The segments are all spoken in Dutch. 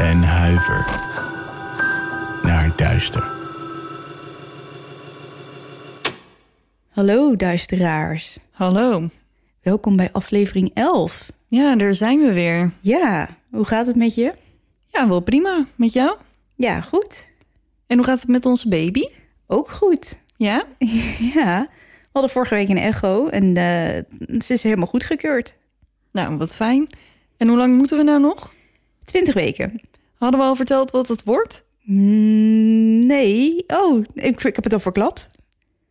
en huiver naar duister. Hallo duisteraars. Hallo. Welkom bij aflevering 11. Ja, daar zijn we weer. Ja, hoe gaat het met je? Ja, wel prima. Met jou? Ja, goed. En hoe gaat het met onze baby? Ook goed. Ja? Ja, we hadden vorige week een echo en eh, ze is helemaal goedgekeurd. Nou, wat fijn. En hoe lang moeten we nou nog? 20 weken. Hadden we al verteld wat het wordt? Mm, nee. Oh, ik, ik heb het al verklapt.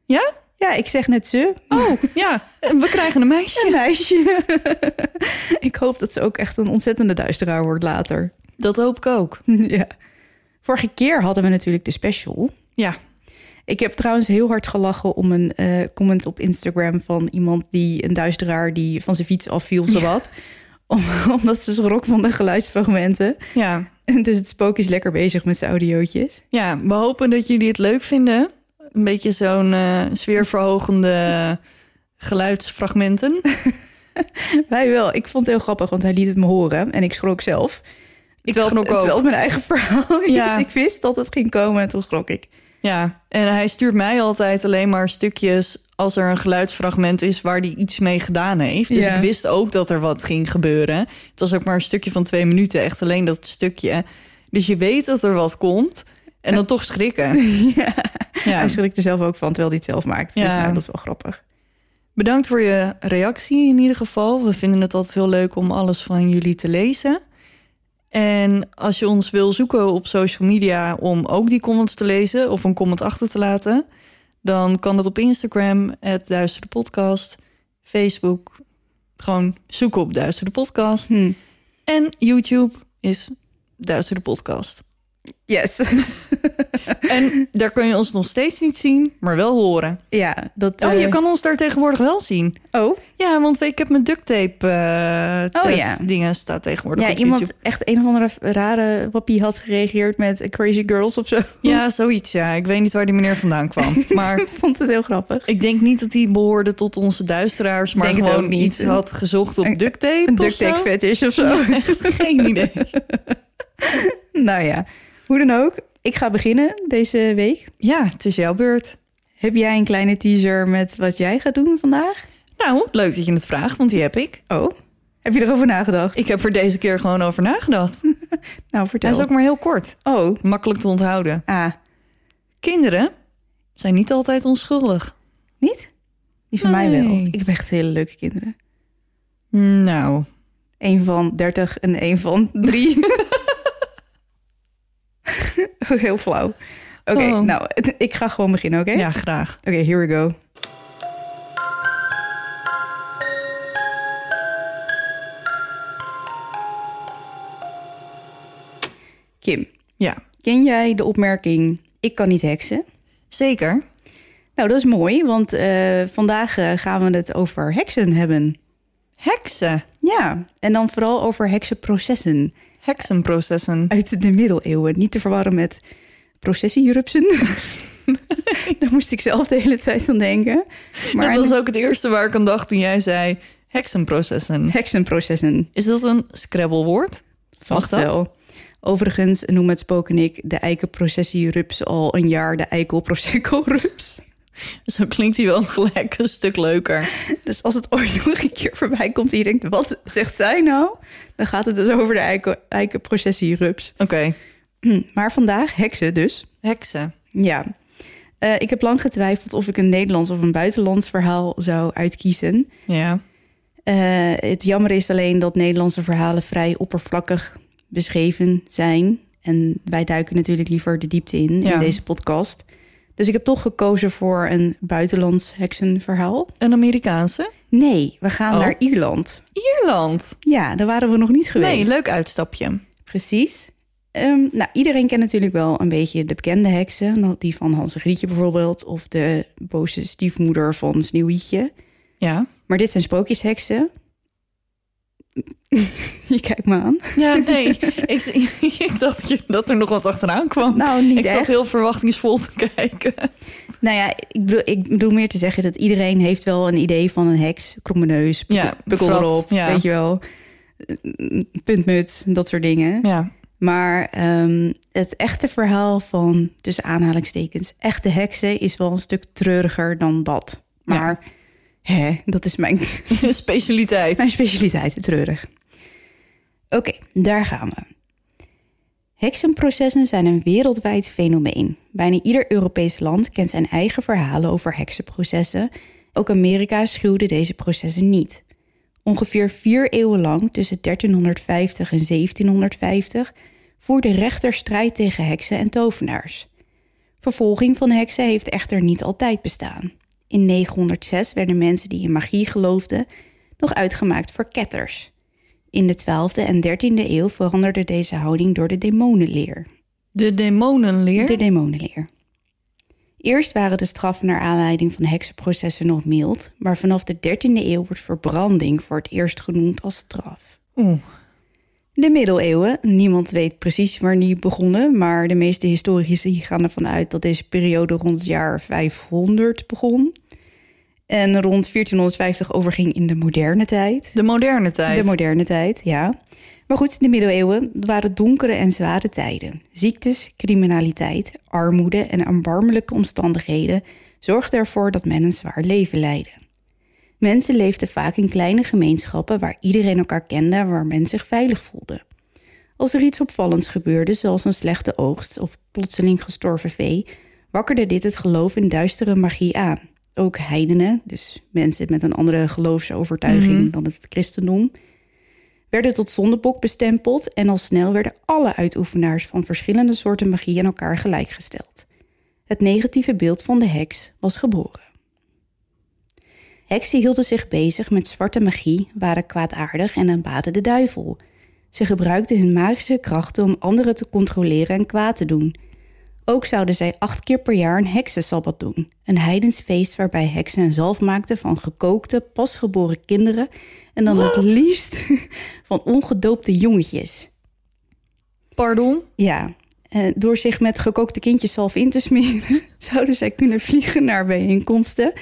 Ja? Ja, ik zeg net ze. Oh, ja. We krijgen een meisje. Een meisje. ik hoop dat ze ook echt een ontzettende duisteraar wordt later. Dat hoop ik ook. ja. Vorige keer hadden we natuurlijk de special. Ja. Ik heb trouwens heel hard gelachen om een eh, comment op Instagram van iemand die een duisteraar die van zijn fiets afviel, zowat. Om, omdat ze schrok van de geluidsfragmenten. Ja. Dus het spook is lekker bezig met zijn audiootjes. Ja, we hopen dat jullie het leuk vinden. Een beetje zo'n eh, sfeerverhogende geluidsfragmenten. Wij wel. Ik vond het heel grappig, want hij liet het me horen. En ik schrok zelf. Ik Terwijl- schrok ook. Terwijl mijn eigen verhaal. Ja. Dus ik wist dat het ging komen en toen schrok ik. Ja, en hij stuurt mij altijd alleen maar stukjes als er een geluidsfragment is waar hij iets mee gedaan heeft. Dus Ja. ik wist ook dat er wat ging gebeuren. Het was ook maar een stukje van twee minuten, echt alleen dat stukje. Dus je weet dat er wat komt en dan toch schrikken. Ja. Ja. Hij schrikt er zelf ook van, terwijl hij het zelf maakt. Dus Ja. nou, dat is wel grappig. Bedankt voor je reactie in ieder geval. We vinden het altijd heel leuk om alles van jullie te lezen. En als je ons wil zoeken op social media om ook die comments te lezen of een comment achter te laten, dan kan dat op Instagram, het Duister de Podcast, Facebook, gewoon zoeken op Duister de Podcast. Hm. En YouTube is Duister de Podcast. Yes. En daar kun je ons nog steeds niet zien, maar wel horen. ja, dat... Oh, eh, je kan ons daar tegenwoordig wel zien. Oh, Ja, want ik heb mijn duct tape eh Oh, test ja. dingen staat tegenwoordig ja, op iemand YouTube. echt een of andere rare wappie had gereageerd met Crazy Girls of zo. Ja, zoiets. Ja, ik weet niet waar die meneer vandaan kwam. Maar ik vond het heel grappig. ik denk niet dat hij behoorde tot onze duisteraars, maar Denk gewoon niet. iets had gezocht op Een- duct tape. Een duct tape fetish of zo. Ja, echt geen idee. nou ja, hoe dan ook. Ik ga beginnen deze week. Ja, het is jouw beurt. Heb jij een kleine teaser met wat jij gaat doen vandaag? Nou, leuk dat je het vraagt, want die heb ik. Oh, heb je erover nagedacht? Ik heb er deze keer gewoon over nagedacht. Nou, vertel. Hij is ook maar heel kort. Oh, Makkelijk te onthouden. ah, Kinderen zijn niet altijd onschuldig. niet? Die van mij wel. Ik heb echt hele leuke kinderen. Nou, Eén van 30 en één van 3. Heel flauw. Oké, Oh. nou, ik ga gewoon beginnen, oké? ja, graag. Oké, here we go. Kim, Ja, ken jij de opmerking... ik kan niet heksen? zeker. Nou, dat is mooi, want eh, vandaag eh, gaan we het over heksen hebben. Heksen. Ja, en dan vooral over heksenprocessen Heksenprocessen. uit de middeleeuwen. Niet te verwarren met processierupsen. Daar moest ik zelf de hele tijd aan denken. Maar dat was ook het eerste waar ik aan dacht toen jij zei heksenprocessen. heksenprocessen, Is dat een Scrabble-woord? vast wel. Overigens noem het spook en ik de eikenprocessierups al een jaar de eikelprosecco-rups. Zo klinkt hij wel gelijk een stuk leuker. Dus als het ooit nog een keer voorbij komt en je denkt, wat zegt zij nou? Dan gaat het dus over de eiken, eikenprocessierups. Oké, Hm, Maar vandaag heksen dus. heksen. Ja. Eh, ik heb lang getwijfeld of ik een Nederlands of een buitenlands verhaal zou uitkiezen. Ja, Eh, het jammer is alleen dat Nederlandse verhalen vrij oppervlakkig beschreven zijn. En wij duiken natuurlijk liever de diepte in Ja. in deze podcast. Dus ik heb toch gekozen voor een buitenlands heksenverhaal. een Amerikaanse. Nee, we gaan Oh. naar Ierland. Ierland. Ja, daar waren we nog niet geweest. Nee, leuk uitstapje. Precies. Ehm, nou, iedereen kent natuurlijk wel een beetje de bekende heksen. Nou, Die van Hans en Grietje bijvoorbeeld. Of de boze stiefmoeder van Sneeuwwitje. Ja. Maar dit zijn sprookjesheksen. je kijkt me aan. Ja, nee. ik, ik dacht dat je- dat er nog wat achteraan kwam. Nou, niet ik zat heel verwachtingsvol te kijken. Nou ja, ik bedoel, ik bedoel meer te zeggen dat iedereen heeft wel een idee van een heks. Kromme neus, Ja, pukkel erop, ja. weet je wel. Puntmuts, dat soort dingen. Ja. Maar ehm, het echte verhaal van, tussen aanhalingstekens, echte heksen is wel een stuk treuriger dan dat. Maar hè, dat is mijn, Specialiteit. mijn specialiteit, treurig. Oké, daar gaan we. Heksenprocessen zijn een wereldwijd fenomeen. Bijna ieder Europees land kent zijn eigen verhalen over heksenprocessen. Ook Amerika schuwde deze processen niet. Ongeveer vier eeuwen lang, tussen 1350 en 1750, voerde rechters strijd tegen heksen en tovenaars. Vervolging van heksen heeft echter niet altijd bestaan. In 906 werden mensen die in magie geloofden nog uitgemaakt voor ketters. In de 12e en 13e eeuw veranderde deze houding door de demonenleer. De demonenleer. De demonenleer. Eerst waren de straffen naar aanleiding van heksenprocessen nog mild, maar vanaf de 13e eeuw wordt verbranding voor het eerst genoemd als straf. Oeh. De middeleeuwen, niemand weet precies waar die begonnen, maar de meeste historici gaan ervan uit dat deze periode rond het jaar 500 begon. En rond 1450 overging in de moderne tijd. De moderne tijd. De moderne tijd, ja. Maar goed, de middeleeuwen waren donkere en zware tijden. Ziektes, criminaliteit, armoede en erbarmelijke omstandigheden zorgden ervoor dat men een zwaar leven leidde. Mensen leefden vaak in kleine gemeenschappen waar iedereen elkaar kende en waar men zich veilig voelde. Als er iets opvallends gebeurde, zoals een slechte oogst of plotseling gestorven vee, wakkerde dit het geloof in duistere magie aan. Ook heidenen, dus mensen met een andere geloofsovertuiging dan het christendom, werden tot zondebok bestempeld en al snel werden alle uitoefenaars van verschillende soorten magie aan elkaar gelijkgesteld. Het negatieve beeld van de heks was geboren. Heksen hielden zich bezig met zwarte magie, waren kwaadaardig en aanbaden de duivel. Ze gebruikten hun magische krachten om anderen te controleren en kwaad te doen. Ook zouden zij acht keer per jaar een heksensabbat doen. Een heidens feest waarbij heksen een zalf maakten van gekookte, pasgeboren kinderen... en dan het liefst van ongedoopte jongetjes. Pardon? Ja, eh, door zich met gekookte kindjeszalf in te smeren... zouden zij kunnen vliegen naar bijeenkomsten...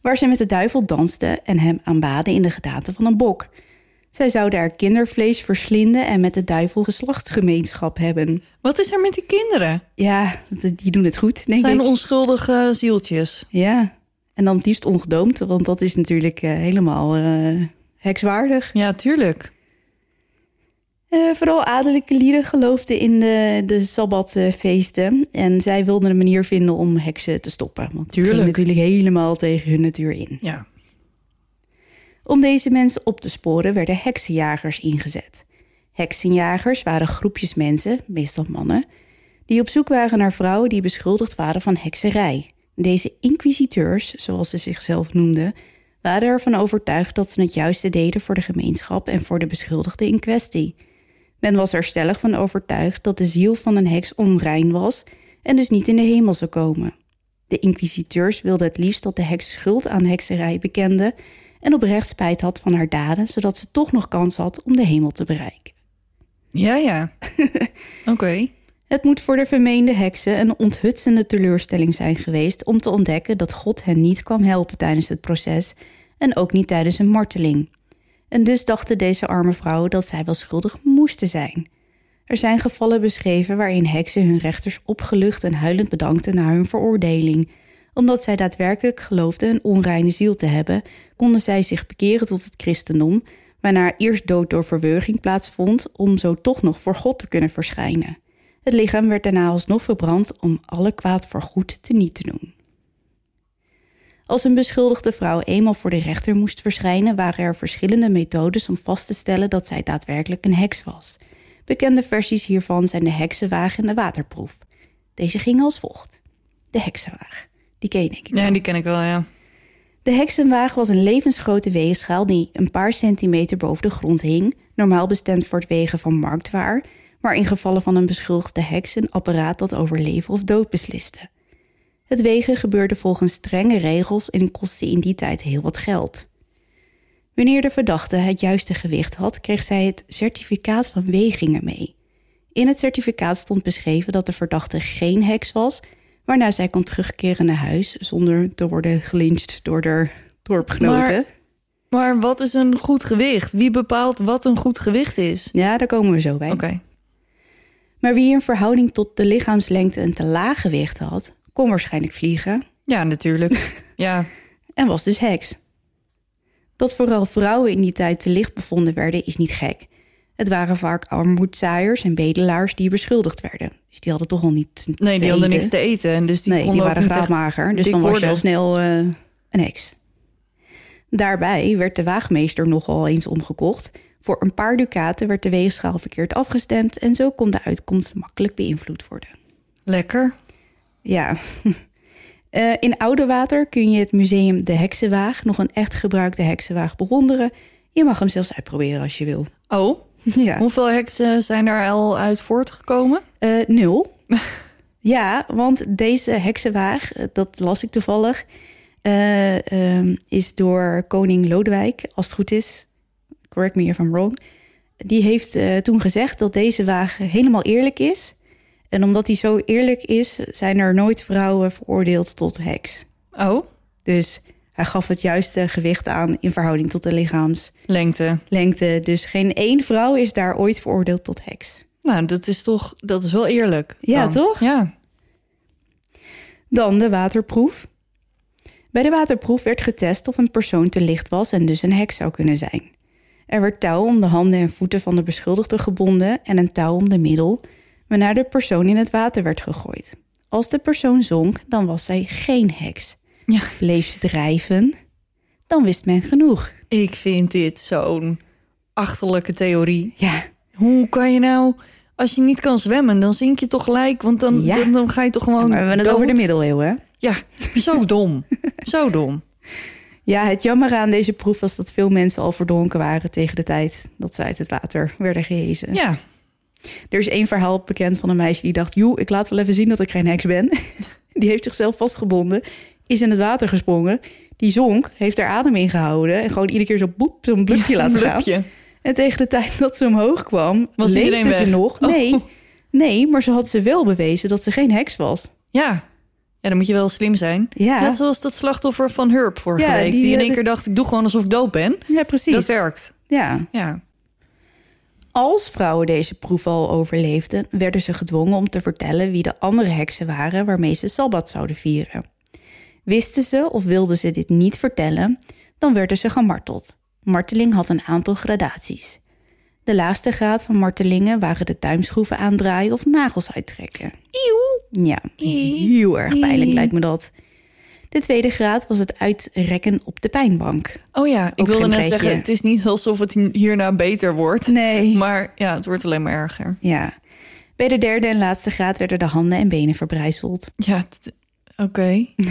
waar ze met de duivel dansten en hem aanbaden in de gedaante van een bok. Zij zouden er kindervlees verslinden en met de duivel geslachtsgemeenschap hebben. Wat is er met die kinderen? Ja, die doen het goed, denk Zijn ik. onschuldige zieltjes. Ja, en dan het liefst ongedoomd, want dat is natuurlijk eh, helemaal eh, hekswaardig. Ja, tuurlijk. Eh, vooral adellijke lieden geloofden in de, de sabbatfeesten. En zij wilden een manier vinden om heksen te stoppen. Want het ging Tuurlijk. natuurlijk helemaal tegen hun natuur in. Ja. Om deze mensen op te sporen werden heksenjagers ingezet. Heksenjagers waren groepjes mensen, meestal mannen, die op zoek waren naar vrouwen die beschuldigd waren van hekserij. Deze inquisiteurs, zoals ze zichzelf noemden, waren ervan overtuigd dat ze het juiste deden voor de gemeenschap en voor de beschuldigde in kwestie. Men was er stellig van overtuigd dat de ziel van een heks onrein was en dus niet in de hemel zou komen. De inquisiteurs wilden het liefst dat de heks schuld aan hekserij bekende en oprecht spijt had van haar daden, zodat ze toch nog kans had om de hemel te bereiken. Ja, ja. Oké. Het moet voor de vermeende heksen een onthutsende teleurstelling zijn geweest om te ontdekken dat God hen niet kwam helpen tijdens het proces en ook niet tijdens een marteling. En dus dachten deze arme vrouwen dat zij wel schuldig moesten zijn. Er zijn gevallen beschreven waarin heksen hun rechters opgelucht en huilend bedankten na hun veroordeling. Omdat zij daadwerkelijk geloofden een onreine ziel te hebben, konden zij zich bekeren tot het christendom, waarna eerst dood door verwurging plaatsvond om zo toch nog voor God te kunnen verschijnen. Het lichaam werd daarna alsnog verbrand om alle kwaad voor goed te niet te doen. Als een beschuldigde vrouw eenmaal voor de rechter moest verschijnen, waren er verschillende methodes om vast te stellen dat zij daadwerkelijk een heks was. Bekende versies hiervan zijn de heksenwaag en de waterproef. Deze gingen als volgt. De heksenwaag. Die ken je denk ik wel. Ja, die ken ik wel, ja. De heksenwaag was een levensgrote weegschaal die een paar centimeter boven de grond hing, normaal bestemd voor het wegen van marktwaar, maar in gevallen van een beschuldigde heks een apparaat dat over leven of dood besliste. Het wegen gebeurde volgens strenge regels en kostte in die tijd heel wat geld. Wanneer de verdachte het juiste gewicht had, kreeg zij het certificaat van wegingen mee. In het certificaat stond beschreven dat de verdachte geen heks was, waarna zij kon terugkeren naar huis zonder te worden gelyncht door de dorpgenoten. Maar- Maar wat is een goed gewicht? Wie bepaalt wat een goed gewicht is? Ja, daar komen we zo bij. Oké. Maar wie in verhouding tot de lichaamslengte een te laag gewicht had, kon waarschijnlijk vliegen Ja, natuurlijk. ja. en was dus heks. Dat vooral vrouwen in die tijd te licht bevonden werden, is niet gek. Het waren vaak armoedzaaiers en bedelaars die beschuldigd werden. Dus die hadden toch al niet Nee, die hadden niks te eten. En dus die nee, die waren graafmager. Dus dan was je al snel eh, een heks. Daarbij werd de waagmeester nogal eens omgekocht. Voor een paar ducaten werd de weegschaal verkeerd afgestemd... en zo kon de uitkomst makkelijk beïnvloed worden. Lekker. Ja. Eh, in Oudewater kun je het museum De Heksenwaag... nog een echt gebruikte heksenwaag bewonderen. Je mag hem zelfs uitproberen als je wil. Oh, Ja. hoeveel heksen zijn er al uit voortgekomen? Eh, nul. ja, want deze heksenwaag, eh, dat las ik toevallig, eh, ehm, is door koning Lodewijk, als het goed is, correct me if I'm wrong, die heeft toen gezegd dat deze waag helemaal eerlijk is. En omdat hij zo eerlijk is, zijn er nooit vrouwen veroordeeld tot heks. Oh, Dus hij gaf het juiste gewicht aan in verhouding tot de lichaamslengte. lengte. Dus geen één vrouw is daar ooit veroordeeld tot heks. Nou, dat is toch, dat is wel eerlijk. Ja, dan. toch? Ja. Dan de waterproef. Bij de waterproef werd getest of een persoon te licht was en dus een heks zou kunnen zijn. Er werd touw om de handen en voeten van de beschuldigde gebonden en een touw om de middel, waarna de persoon in het water werd gegooid. Als de persoon zonk, dan was zij geen heks. Ja. Bleef ze drijven, dan wist men genoeg. Ik vind dit zo'n achterlijke theorie. Ja, Hoe kan je nou, als je niet kan zwemmen, dan zink je toch gelijk? Want dan, Ja. dan, dan ga je toch gewoon. maar we hebben het over de middeleeuwen. Ja, zo dom. zo dom. Ja, het jammer aan deze proef was dat veel mensen al verdronken waren tegen de tijd dat ze uit het water werden gehezen. Ja, Er is één verhaal bekend van een meisje die dacht... joh, ik laat wel even zien dat ik geen heks ben. Die heeft zichzelf vastgebonden, is in het water gesprongen. Die zonk, heeft haar adem ingehouden... en gewoon iedere keer zo boep, zo'n blupje laten gaan. En tegen de tijd dat ze omhoog kwam, Was leefde iedereen ze weg? nog. Oh. Nee, nee, maar ze had ze wel bewezen dat ze geen heks was. Ja. ja, dan moet je wel slim zijn. Ja, Net zoals dat slachtoffer van Hurp vorige Ja, week. die, Die, in eh, één keer dacht, ik doe gewoon alsof ik dood ben. ja precies. Dat werkt. Ja. Ja. Als vrouwen deze proef al overleefden, werden ze gedwongen om te vertellen wie de andere heksen waren waarmee ze sabbat zouden vieren. Wisten ze of wilden ze dit niet vertellen, dan werden ze gemarteld. Marteling had een aantal gradaties. De laagste graad van martelingen waren de duimschroeven aandraaien of nagels uittrekken. Ja, heel erg pijnlijk lijkt me dat. De tweede graad was het uitrekken op de pijnbank. Oh ja, ik Ook wilde net pretje. zeggen, het is niet alsof het hierna beter wordt. Nee. Maar ja, het wordt alleen maar erger. Ja. Bij de derde en laatste graad werden de handen en benen verbrijzeld. Ja, oké.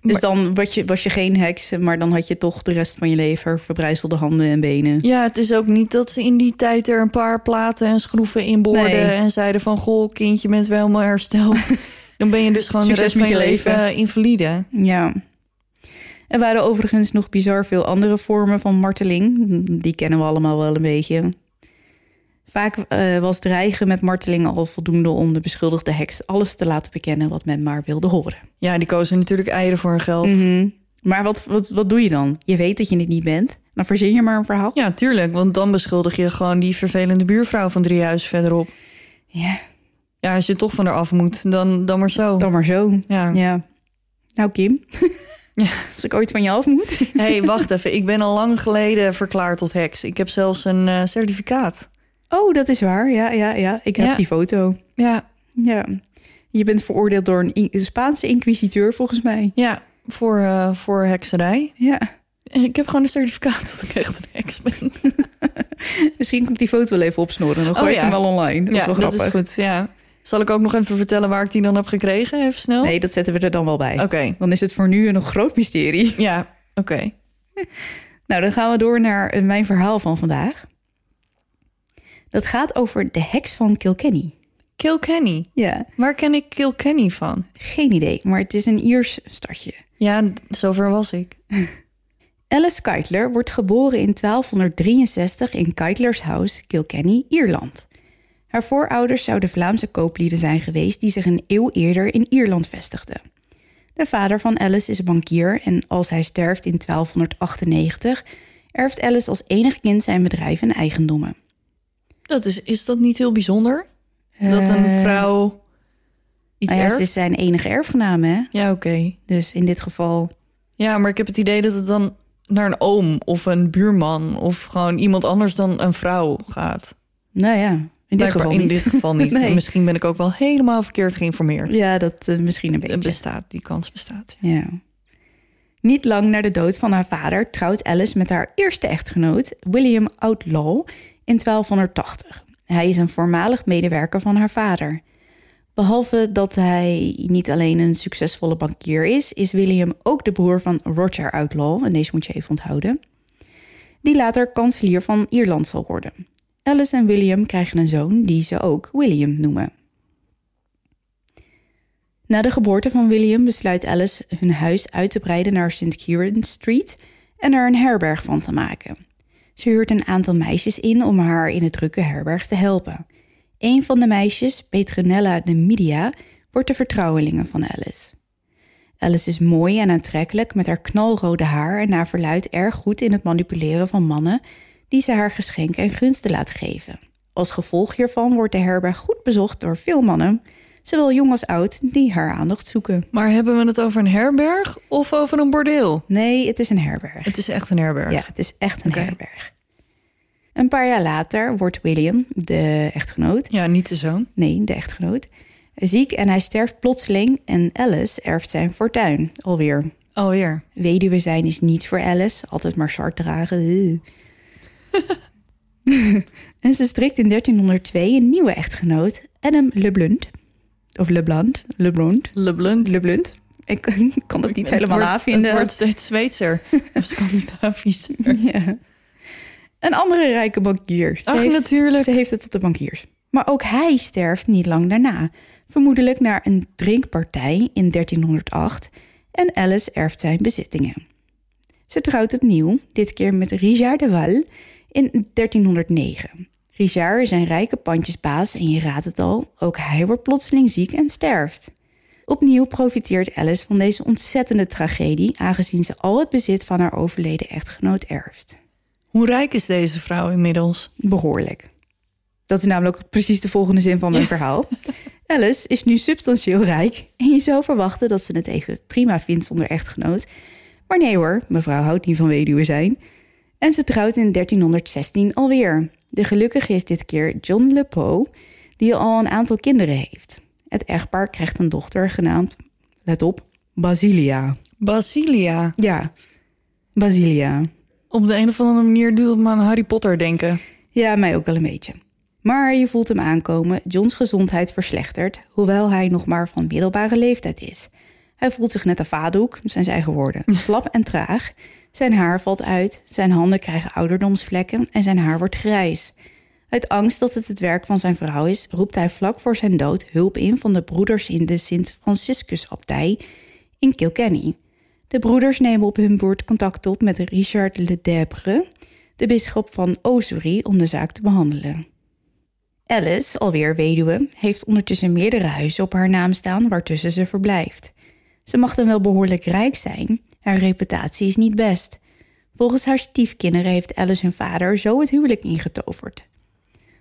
Dus Maar- dan was je, was je geen heks, maar dan had je toch de rest van je leven verbrijzelde handen en benen. Ja, het is ook niet dat ze in die tijd er een paar platen en schroeven in boorden... Nee. en zeiden van, goh, kindje, bent wel helemaal hersteld. Dan ben je dus gewoon Succes de rest van met je leven, leven. invalide. Ja. Er waren overigens nog bizar veel andere vormen van marteling. Die kennen we allemaal wel een beetje. Vaak eh, was dreigen met marteling al voldoende om de beschuldigde heks alles te laten bekennen wat men maar wilde horen. Ja, die kozen natuurlijk eieren voor hun geld. Mhm. Maar wat, wat, wat doe je dan? Je weet dat je het niet bent. Dan verzin je maar een verhaal. Ja, tuurlijk, want dan beschuldig je gewoon die vervelende buurvrouw van drie huizen verderop. Ja, Ja, als je toch van haar af moet, dan, dan maar zo. dan maar zo. Ja. Ja. Nou, Kim. Ja. Als ik ooit van je af moet. hey, wacht even. Ik ben al lang geleden verklaard tot heks. Ik heb zelfs een eh, certificaat. Oh, dat is waar. Ja, ja, ja. Ik heb Ja. die foto. Ja, Ja. Je bent veroordeeld door een in- Spaanse inquisiteur, volgens mij. ja voor, eh, voor hekserij. Ja. Ik heb gewoon een certificaat dat ik echt een heks ben. Misschien ik die foto wel even opsnoren. Dan gooi Oh, ik ja. hem wel online. Dat ja, is wel dat grappig. is goed. Ja. Zal ik ook nog even vertellen waar ik die dan heb gekregen? Even snel. Nee, dat zetten we er dan wel bij. Oké. Dan is het voor nu een nog groot mysterie. Ja, oké. Nou, dan gaan we door naar eh, mijn verhaal van vandaag. Dat gaat over de heks van Kilkenny. Kilkenny. Ja, Waar ken ik Kilkenny van? geen idee, maar het is een Iers stadje. Ja, zover was ik. Alice Keitler wordt geboren in 1263 in Keitler's House, Kilkenny, Ierland. Haar voorouders zouden Vlaamse kooplieden zijn geweest die zich een eeuw eerder in Ierland vestigden. De vader van Alice is bankier en als hij sterft in 1298 erft Alice als enig kind zijn bedrijf en eigendommen. Dat is, is dat niet heel bijzonder? dat een Eh, vrouw iets nou ja, erft? ze is zijn enige erfgename, hè? Ja, oké. Dus in dit geval Ja, maar ik heb het idee dat het dan naar een oom of een buurman... of gewoon iemand anders dan een vrouw gaat. Nou ja, in dit geval in niet. dit geval niet. Nee. Misschien ben ik ook wel helemaal verkeerd geïnformeerd. Ja, dat eh, misschien een Het beetje. bestaat, die kans bestaat. ja. Ja. Niet lang na de dood van haar vader trouwt Alice met haar eerste echtgenoot, William Outlaw, in 1280. Hij is een voormalig medewerker van haar vader. Behalve dat hij niet alleen een succesvolle bankier is, is William ook de broer van Roger Outlaw, en deze moet je even onthouden, die later kanselier van Ierland zal worden. Alice en William krijgen een zoon die ze ook William noemen. Na de geboorte van William besluit Alice hun huis uit te breiden naar St. Kieran Street en er een herberg van te maken. Ze huurt een aantal meisjes in om haar in het drukke herberg te helpen. Een van de meisjes, Petronella de Media, wordt de vertrouwelinge van Alice. Alice is mooi en aantrekkelijk met haar knalrode haar en naar verluidt erg goed in het manipuleren van mannen die ze haar geschenken en gunsten laat geven. Als gevolg hiervan wordt de herberg goed bezocht door veel mannen, zowel jong als oud, die haar aandacht zoeken. Maar hebben we het over een herberg of over een bordeel? Nee, het is een herberg. Het is echt een herberg. Ja, het is echt een herberg. Een paar jaar later wordt William, de echtgenoot, Ja, niet de zoon. nee, de echtgenoot, ziek en hij sterft plotseling en Alice erft zijn fortuin alweer. Alweer. Weduwe zijn is niets voor Alice, altijd maar zwart dragen. En ze strikt in 1302 een nieuwe echtgenoot, Adam LeBlunt. Of LeBlunt, LeBlunt, LeBlunt. LeBlunt. Ik kan dat niet Het helemaal wordt- navinden. Het wordt steeds Zweedser. of Scandinavischer. Ja. Een andere rijke bankier. Ze Ach, heeft, natuurlijk. Ze heeft het op de bankiers. Maar ook hij sterft niet lang daarna. Vermoedelijk na een drinkpartij in 1308. En Alice erft zijn bezittingen. Ze trouwt opnieuw, dit keer met Richard de Val in 1309. Richard is een rijke pandjesbaas en je raadt het al, ook hij wordt plotseling ziek en sterft. Opnieuw profiteert Alice van deze ontzettende tragedie, aangezien ze al het bezit van haar overleden echtgenoot erft. Hoe rijk is deze vrouw inmiddels? Behoorlijk. Dat is namelijk precies de volgende zin van mijn verhaal. Alice is nu substantieel rijk en je zou verwachten dat ze het even prima vindt zonder echtgenoot. Maar nee hoor, mevrouw houdt niet van weduwe zijn. En ze trouwt in 1316 alweer. De gelukkige is dit keer John Lepo, die al een aantal kinderen heeft. Het echtpaar krijgt een dochter genaamd, let op, Basilia. Basilia. Ja, Basilia. Op de een of andere manier doet het me aan Harry Potter denken. Ja, mij ook wel een beetje. Maar je voelt hem aankomen. Johns gezondheid verslechtert, hoewel hij nog maar van middelbare leeftijd is. Hij voelt zich net een vadoek, zijn zijn eigen woorden, slap en traag. Zijn haar valt uit, zijn handen krijgen ouderdomsvlekken en zijn haar wordt grijs. Uit angst dat het het werk van zijn vrouw is, roept hij vlak voor zijn dood hulp in van de broeders in de Sint-Franciscus-abdij in Kilkenny. De broeders nemen op hun beurt contact op met Richard Le Debre, de bisschop van Ossory, om de zaak te behandelen. Alice, alweer weduwe, heeft ondertussen meerdere huizen op haar naam staan waartussen ze verblijft. Ze mag dan wel behoorlijk rijk zijn, haar reputatie is niet best. Volgens haar stiefkinderen heeft Alice hun vader zo het huwelijk ingetoverd.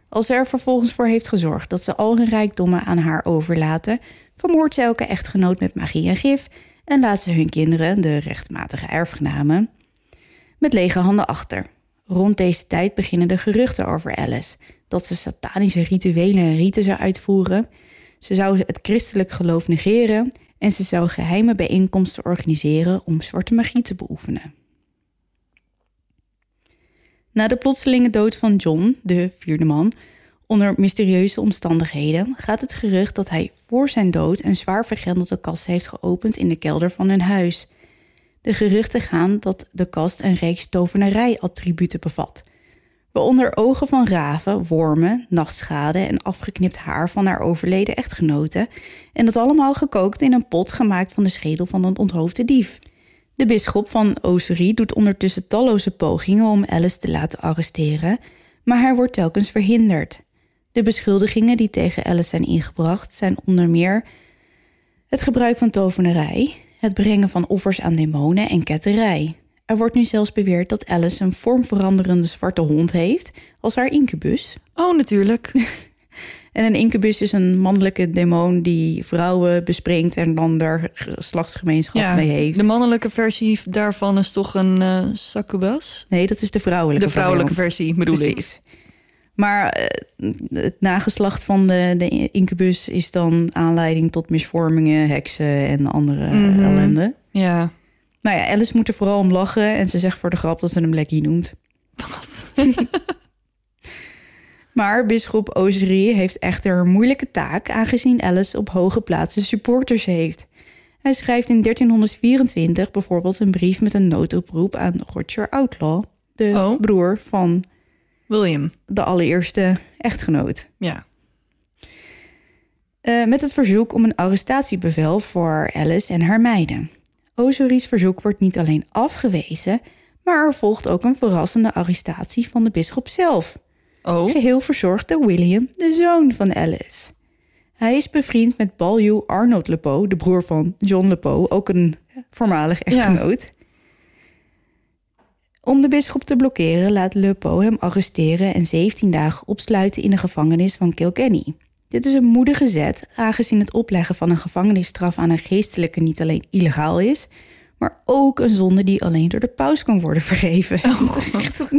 Als ze er vervolgens voor heeft gezorgd dat ze al hun rijkdommen aan haar overlaten, vermoordt ze elke echtgenoot met magie en gif en laat ze hun kinderen, de rechtmatige erfgenamen, met lege handen achter. Rond deze tijd beginnen de geruchten over Alice. Dat ze satanische rituelen en riten zou uitvoeren. Ze zou het christelijk geloof negeren. En ze zou geheime bijeenkomsten organiseren om zwarte magie te beoefenen. Na de plotselinge dood van John, de vierde man, onder mysterieuze omstandigheden, gaat het gerucht dat hij voor zijn dood een zwaar vergrendelde kast heeft geopend in de kelder van hun huis. De geruchten gaan dat de kast een reeks tovenarij-attributen bevat, waaronder ogen van raven, wormen, nachtschade en afgeknipt haar van haar overleden echtgenote. En dat allemaal gekookt in een pot gemaakt van de schedel van een onthoofde dief. De bisschop van Oserie doet ondertussen talloze pogingen om Alice te laten arresteren, maar hij wordt telkens verhinderd. De beschuldigingen die tegen Alice zijn ingebracht zijn onder meer het gebruik van tovenarij, het brengen van offers aan demonen en ketterij. Er wordt nu zelfs beweerd dat Alice een vormveranderende zwarte hond heeft als haar incubus. Oh, natuurlijk. En een incubus is een mannelijke demon die vrouwen bespringt en dan daar geslachtsgemeenschap mee heeft. De mannelijke versie daarvan is toch een uh, succubus? Nee, dat is de vrouwelijke De vrouwelijke variant. versie bedoel Precies. ik. Maar eh, het nageslacht van de, de incubus is dan aanleiding tot misvormingen, heksen en andere Mhm. ellende. Ja. Nou ja, Alice moet er vooral om lachen en ze zegt voor de grap dat ze hem Blackie noemt. maar bisschop Oserie heeft echter een moeilijke taak aangezien Alice op hoge plaatsen supporters heeft. Hij schrijft in 1324 bijvoorbeeld een brief met een noodoproep aan Roger Outlaw, de Oh. broer van William. de allereerste echtgenoot. Ja. Eh, met het verzoek om een arrestatiebevel voor Alice en haar meiden. Ozories verzoek wordt niet alleen afgewezen, maar er volgt ook een verrassende arrestatie van de bisschop zelf. Oh. Geheel verzorgd door William, de zoon van Alice. Hij is bevriend met Baljuw Arnold Lepo, de broer van John Lepo, ook een voormalig echtgenoot. Om de bisschop te blokkeren laat Lepo hem arresteren en 17 dagen opsluiten in de gevangenis van Kilkenny. Dit is een moedige zet, aangezien het opleggen van een gevangenisstraf aan een geestelijke niet alleen illegaal is, maar ook een zonde die alleen door de paus kan worden vergeven. Echt.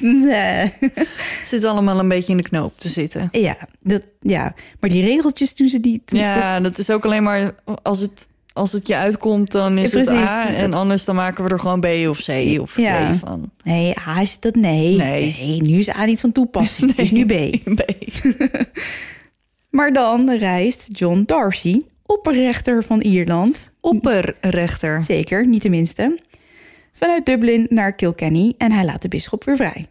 Nee. Zit allemaal een beetje in de knoop te zitten. Ja, dat, ja, maar die regeltjes toen ze die... Ja, dat is ook alleen maar als het, als het je uitkomt, dan is Ja, het. A. En anders dan maken we er gewoon B of C of Ja. D van. Nee, A is dat nee. Nee. nu is A niet van toepassing. Het is nu B. B. Maar dan reist John Darcy, opperrechter van Ierland, Opperrechter. zeker, niet de minste, vanuit Dublin naar Kilkenny en hij laat de bisschop weer vrij.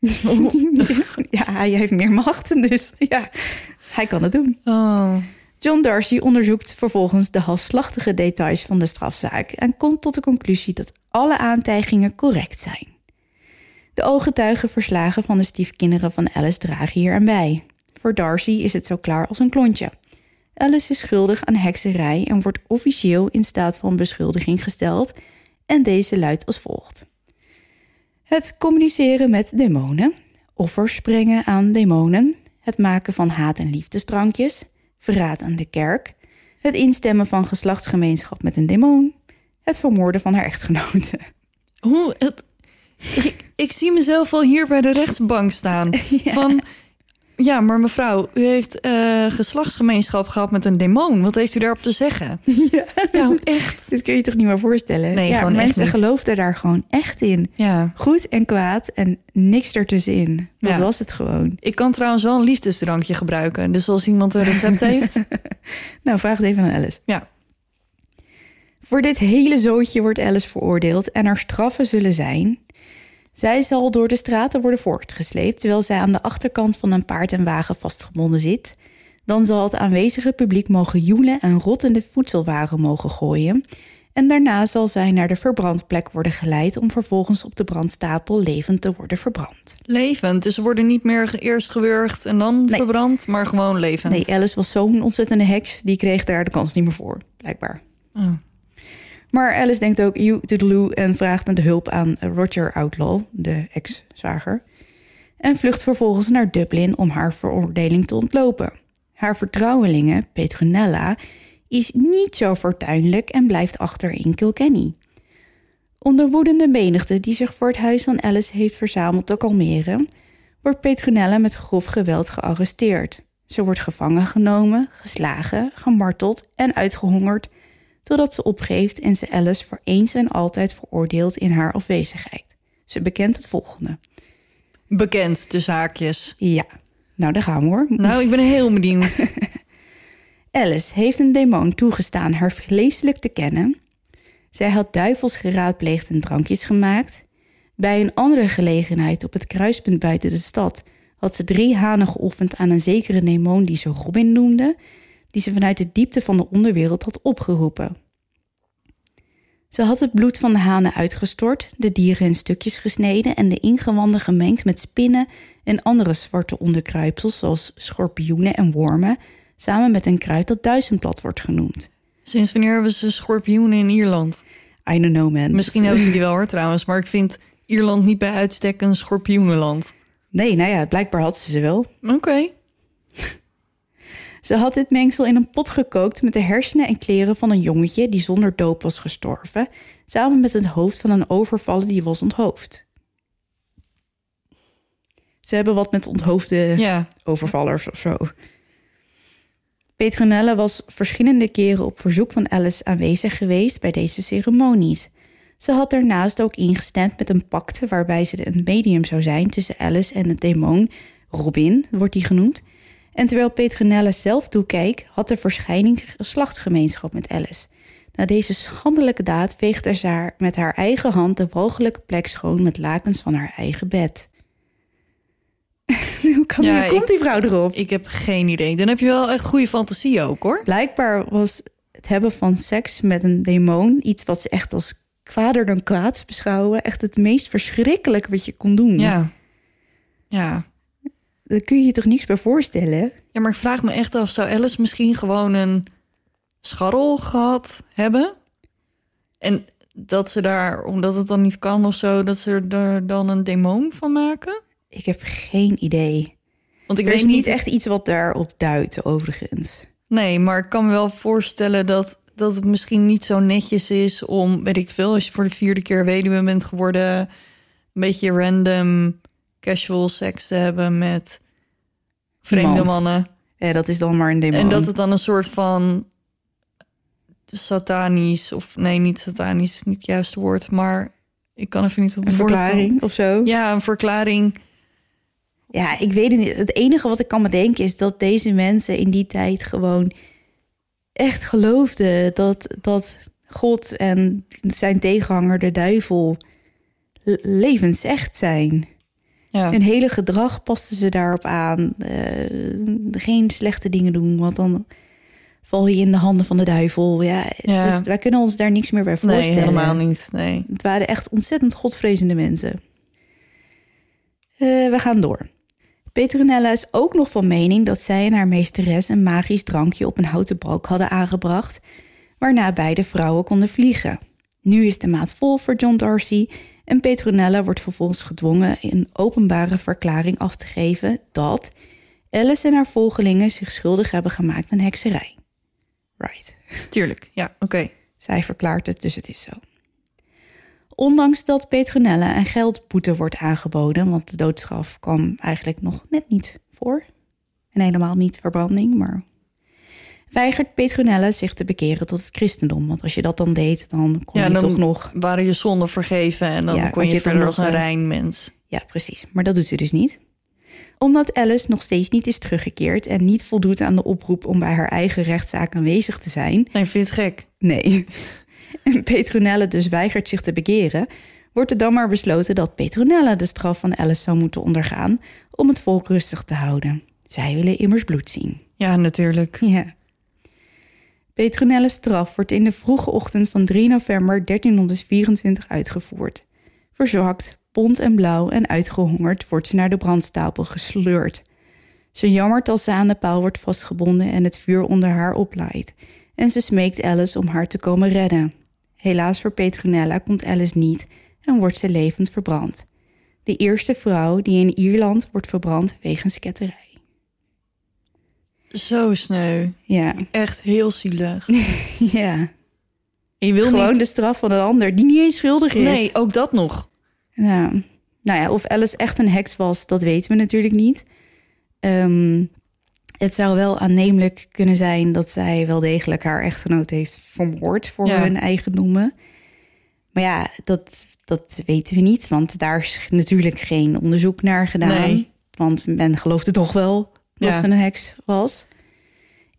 ja, hij heeft meer macht, dus ja, hij kan het doen. Oh. John Darcy onderzoekt vervolgens de halsslachtige details van de strafzaak en komt tot de conclusie dat alle aantijgingen correct zijn. De ooggetuigenverslagen van de stiefkinderen van Alice dragen hier aan bij. Voor Darcy is het zo klaar als een klontje. Alice is schuldig aan hekserij en wordt officieel in staat van beschuldiging gesteld en deze luidt als volgt. Het communiceren met demonen, offers brengen aan demonen, het maken van haat- en liefdesdrankjes, verraad aan de kerk, het instemmen van geslachtsgemeenschap met een demon, het vermoorden van haar echtgenote. Hoe het, ik, ik zie mezelf al hier bij de rechtsbank staan. Van, ja, maar mevrouw, u heeft eh, geslachtsgemeenschap gehad met een demon. Wat heeft u daarop te zeggen? Ja. Ja, echt. Dit kun je je toch niet meer voorstellen? Nee, ja, mensen geloofden daar gewoon echt in. Ja. Goed en kwaad en niks ertussenin. Dat Ja. was het gewoon. Ik kan trouwens wel een liefdesdrankje gebruiken. Dus als iemand een recept heeft. Nou, vraag het even aan Alice. Ja. Voor dit hele zootje wordt Alice veroordeeld en haar straffen zullen zijn... Zij zal door de straten worden voortgesleept... terwijl zij aan de achterkant van een paard en wagen vastgebonden zit. Dan zal het aanwezige publiek mogen joelen en rottende voedselwaren mogen gooien... En daarna zal zij naar de verbrandplek worden geleid... om vervolgens op de brandstapel levend te worden verbrand. Levend. Dus ze worden niet meer eerst gewurgd en dan Nee. verbrand, maar gewoon levend. Nee, Alice was zo'n ontzettende heks... die kreeg daar de kans niet meer voor, blijkbaar. Oh. Maar Alice denkt ook you toodaloo en vraagt naar de hulp aan Roger Outlaw, de ex-zwager. En vlucht vervolgens naar Dublin om haar veroordeling te ontlopen. Haar vertrouwelinge, Petronella, is niet zo fortuinlijk en blijft achter in Kilkenny. Om de woedende menigte die zich voor het huis van Alice heeft verzameld te kalmeren, wordt Petronella met grof geweld gearresteerd. Ze wordt gevangen genomen, geslagen, gemarteld en uitgehongerd totdat ze opgeeft en ze Alice voor eens en altijd veroordeelt in haar afwezigheid. Ze bekent het volgende. Bekend, de zaakjes. Ja, nou daar gaan we hoor. Nou, ik ben heel benieuwd. Alice heeft een demon toegestaan haar vleeselijk te kennen. Zij had duivels geraadpleegd en drankjes gemaakt. Bij een andere gelegenheid op het kruispunt buiten de stad had ze drie hanen geoffend aan een zekere demon die ze Robin noemde, die ze vanuit de diepte van de onderwereld had opgeroepen. Ze had het bloed van de hanen uitgestort, de dieren in stukjes gesneden en de ingewanden gemengd met spinnen en andere zwarte onderkruipsels zoals schorpioenen en wormen, samen met een kruid dat duizendblad wordt genoemd. Sinds wanneer hebben ze schorpioenen in Ierland? I don't know, man. Misschien hebben ze die wel hoor trouwens, maar ik vind Ierland niet bij uitstek een schorpioenenland. Nee, nou ja, blijkbaar had ze ze wel. Oké. Ze had dit mengsel in een pot gekookt met de hersenen en kleren van een jongetje die zonder doop was gestorven, samen met het hoofd van een overvaller die was onthoofd. Ze hebben wat met onthoofde Ja. overvallers of zo. Petronella was verschillende keren op verzoek van Alice aanwezig geweest bij deze ceremonies. Ze had daarnaast ook ingestemd met een pact waarbij ze een medium zou zijn tussen Alice en de demon Robin, wordt die genoemd. En terwijl Petronella zelf toekeek, had de verschijning geslachtsgemeenschap met Alice. Na deze schandelijke daad veegde ze haar met haar eigen hand de walgelijke plek schoon met lakens van haar eigen bed. Hoe, kan, Ja, hoe komt die vrouw erop? Ik heb geen idee. Dan heb je wel echt goede fantasie ook hoor. Blijkbaar was het hebben van seks met een demon iets wat ze echt als kwaader dan kwaads beschouwen. Echt het meest verschrikkelijke wat je kon doen. Ja. Ja. Daar kun je je toch niks bij voorstellen? Ja, maar ik vraag me echt af, zou Alice misschien gewoon een scharrel gehad hebben? En dat ze daar, omdat het dan niet kan of zo, dat ze er dan een demon van maken? Ik heb geen idee. Want ik er is weet niet echt iets wat daarop duidt, overigens. Nee, maar ik kan me wel voorstellen dat, dat het misschien niet zo netjes is om, weet ik veel, als je voor de vierde keer weduwe bent geworden, een beetje random casual seks te hebben met vreemde Iemand. mannen. Ja, dat is dan maar een demon. En dat het dan een soort van satanisch, of nee, niet satanisch, is niet het juiste woord, maar ik kan even niet op een komen. verklaring of zo. Ja, een verklaring. Ja, ik weet het niet. Het enige wat ik kan bedenken is dat deze mensen in die tijd gewoon echt geloofden dat, dat God en zijn tegenhanger, de duivel, l- levensecht zijn. Ja. Hun hele gedrag pasten ze daarop aan. Eh, geen slechte dingen doen, want dan val je in de handen van de duivel. Ja, Ja. Dus wij kunnen ons daar niks meer bij Nee, voorstellen. helemaal niet. Nee. Het waren echt ontzettend godvrezende mensen. Eh, we gaan door. Petronella is ook nog van mening dat zij en haar meesteres een magisch drankje op een houten balk hadden aangebracht, waarna beide vrouwen konden vliegen. Nu is de maat vol voor John Darcy en Petronella wordt vervolgens gedwongen een openbare verklaring af te geven dat Alice en haar volgelingen zich schuldig hebben gemaakt aan hekserij. Right. Tuurlijk. Ja, oké. Zij verklaart het, dus het is zo. Ondanks dat Petronella een geldboete wordt aangeboden, want de doodstraf kwam eigenlijk nog net niet voor. En helemaal niet verbranding, maar. Weigert Petronella zich te bekeren tot het christendom. Want als je dat dan deed, dan kon Ja, je dan toch nog. waren je zonden vergeven en dan Ja, kon je, je verder als een eh, rein mens. Ja, precies. Maar dat doet ze dus niet. Omdat Alice nog steeds niet is teruggekeerd en niet voldoet aan de oproep om bij haar eigen rechtszaak aanwezig te zijn, Nee, vind het gek. Nee. En Petronella dus weigert zich te bekeren, wordt er dan maar besloten dat Petronella de straf van Alice zou moeten ondergaan om het volk rustig te houden. Zij willen immers bloed zien. Ja, natuurlijk. Ja. Petronella's straf wordt in de vroege ochtend van 3 november 1324 uitgevoerd. Verzwakt, bont en blauw en uitgehongerd wordt ze naar de brandstapel gesleurd. Ze jammert als ze aan de paal wordt vastgebonden en het vuur onder haar oplaait. En ze smeekt Alice om haar te komen redden. Helaas voor Petronella komt Alice niet en wordt ze levend verbrand. De eerste vrouw die in Ierland wordt verbrand wegens ketterij. Zo sneu. Ja, Echt heel zielig. ja. Je wil Gewoon niet... de straf van een ander die niet eens schuldig is. Nee, ook dat nog. Ja. Nou ja, of Alice echt een heks was, dat weten we natuurlijk niet. Ehm, het zou wel aannemelijk kunnen zijn dat zij wel degelijk haar echtgenoot heeft vermoord voor Ja. hun eigen noemen. Maar ja, dat, dat weten we niet, want daar is natuurlijk geen onderzoek naar gedaan. Nee. Want men geloofde toch wel dat Ja. ze een heks was.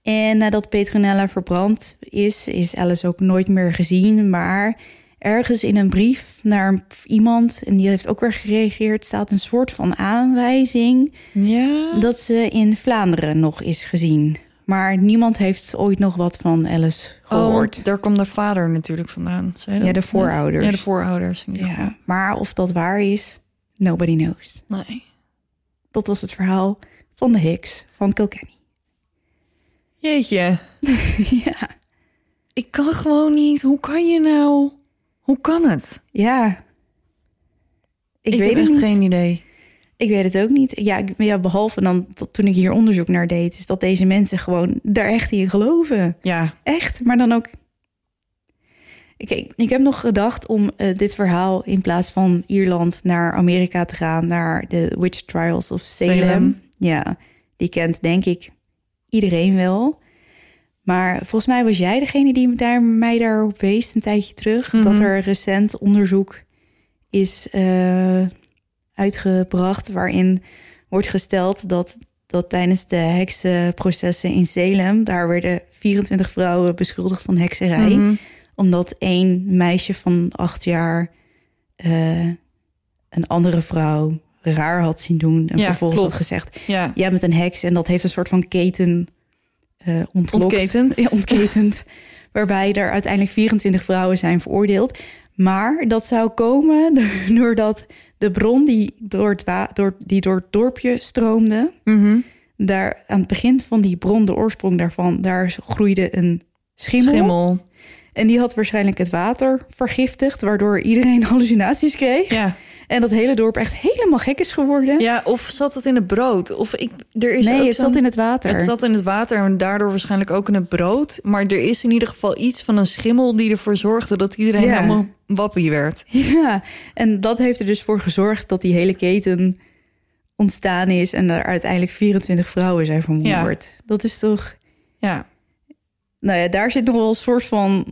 En nadat Petronella verbrand is, is Alice ook nooit meer gezien. Maar ergens in een brief naar iemand, en die heeft ook weer gereageerd, staat een soort van aanwijzing Ja. dat ze in Vlaanderen nog is gezien. Maar niemand heeft ooit nog wat van Alice gehoord. Oh, daar komt de vader natuurlijk vandaan. Zei Ja, de voorouders. Ja, de voorouders. ja, maar of dat waar is, nobody knows. Nee. Dat was het verhaal van de Hicks van Kilkenny. Jeetje. ja. Ik kan gewoon niet. Hoe kan je nou? Hoe kan het? Ja. Ik, Ik, weet heb het echt niet. geen idee. Ik weet het ook niet. Ja, ik- ja, behalve dan dat toen ik hier onderzoek naar deed, is dat deze mensen gewoon daar echt in geloven. Ja. Echt, maar dan ook. Ik, ik, heb nog gedacht om eh, dit verhaal in plaats van Ierland naar Amerika te gaan, naar de Witch Trials of Salem. Salem. Ja, die kent denk ik iedereen wel. Maar volgens mij was jij degene die daar, mij daarop wees een tijdje terug. Mhm. Dat er recent onderzoek is eh, uitgebracht waarin wordt gesteld dat, dat tijdens de heksenprocessen in Salem, daar werden 24 vrouwen beschuldigd van hekserij Mhm. omdat één meisje van acht jaar eh, een andere vrouw raar had zien doen. En Ja, vervolgens klopt. had gezegd, Ja. jij bent een heks. En dat heeft een soort van keten eh ontlokt. Ontketend. Ja, ontketend. waarbij er uiteindelijk 24 vrouwen zijn veroordeeld. Maar dat zou komen doordat de bron die door het, door, die door het dorpje stroomde... Mhm. daar aan het begin van die bron, de oorsprong daarvan... daar groeide een schimmel. Schimmel. En die had waarschijnlijk het water vergiftigd, waardoor iedereen hallucinaties kreeg. Ja. En dat hele dorp echt helemaal gek is geworden. ja, of zat het in het brood? Of ik, er is nee, het zat in het water. Het zat in het water en daardoor waarschijnlijk ook in het brood. Maar er is in ieder geval iets van een schimmel die ervoor zorgde dat iedereen Ja. helemaal wappie werd. Ja, en dat heeft er dus voor gezorgd dat die hele keten ontstaan is en er uiteindelijk 24 vrouwen zijn vermoord. Dat is toch. Ja, Nou ja, daar zit nog wel een soort van.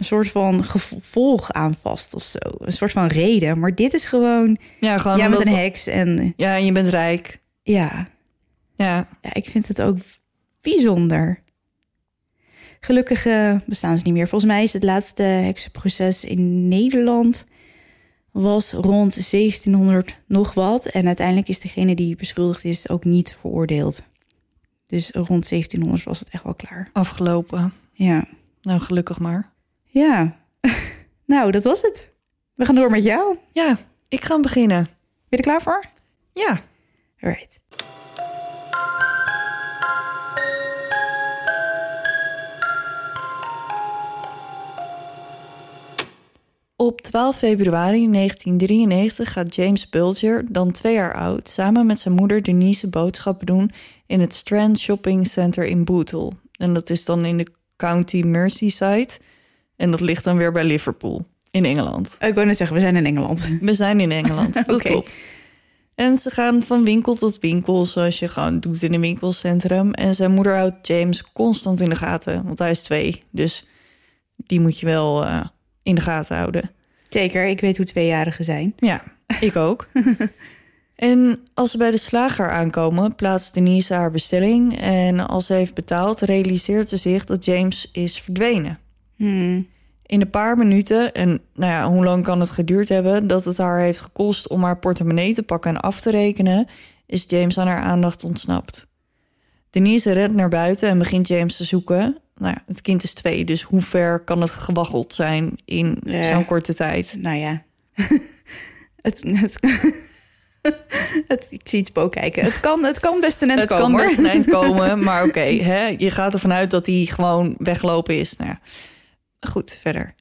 Een soort van gevolg aan vast of zo. Een soort van reden. Maar dit is gewoon. ja gewoon jij bent een heks. En Ja, en je bent rijk. ja, Ja, ja, ik vind het ook bijzonder. Gelukkig bestaan ze niet meer. Volgens mij is het laatste heksenproces in Nederland was rond 1700 nog wat. En uiteindelijk is degene die beschuldigd is ook niet veroordeeld. Dus rond 1700 was het echt wel klaar. afgelopen. Ja. Nou, gelukkig maar. Ja. nou, dat was het. We gaan door met jou. Ben Ja, ik ga beginnen. je er klaar voor? Ja, Alright. Op 12 februari 1993 gaat James Bulger, dan twee jaar oud, samen met zijn moeder Denise boodschappen doen in het Strand Shopping Center in Bootle. En dat is dan in de County Merseyside. En dat ligt dan weer bij Liverpool in Engeland. Ik wou net zeggen, we zijn in Engeland. We zijn in Engeland, dat klopt. En ze gaan van winkel tot winkel, zoals je gewoon doet in een winkelcentrum. En zijn moeder houdt James constant in de gaten, want hij is twee. Dus die moet je wel eh, in de gaten houden. Zeker, ik weet hoe tweejarigen zijn. Ja, ik ook. en als ze bij de slager aankomen, plaatst Denise haar bestelling. En als ze heeft betaald, realiseert ze zich dat James is verdwenen. Hmm. In een paar minuten, en nou ja, hoe lang kan het geduurd hebben... dat het haar heeft gekost om haar portemonnee te pakken en af te rekenen... is James aan haar aandacht ontsnapt. Denise rent naar buiten en begint James te zoeken. Nou ja, het kind is twee, dus hoe ver kan het gewaggeld zijn in Ja. zo'n korte tijd? Nou ja. het, het, het, ik zie het spook kijken. Het kan, het kan best een end het komen. kan hoor. best een eind komen, maar oké, hè, je gaat ervan uit dat hij gewoon weglopen is. Nou ja, goed, verder.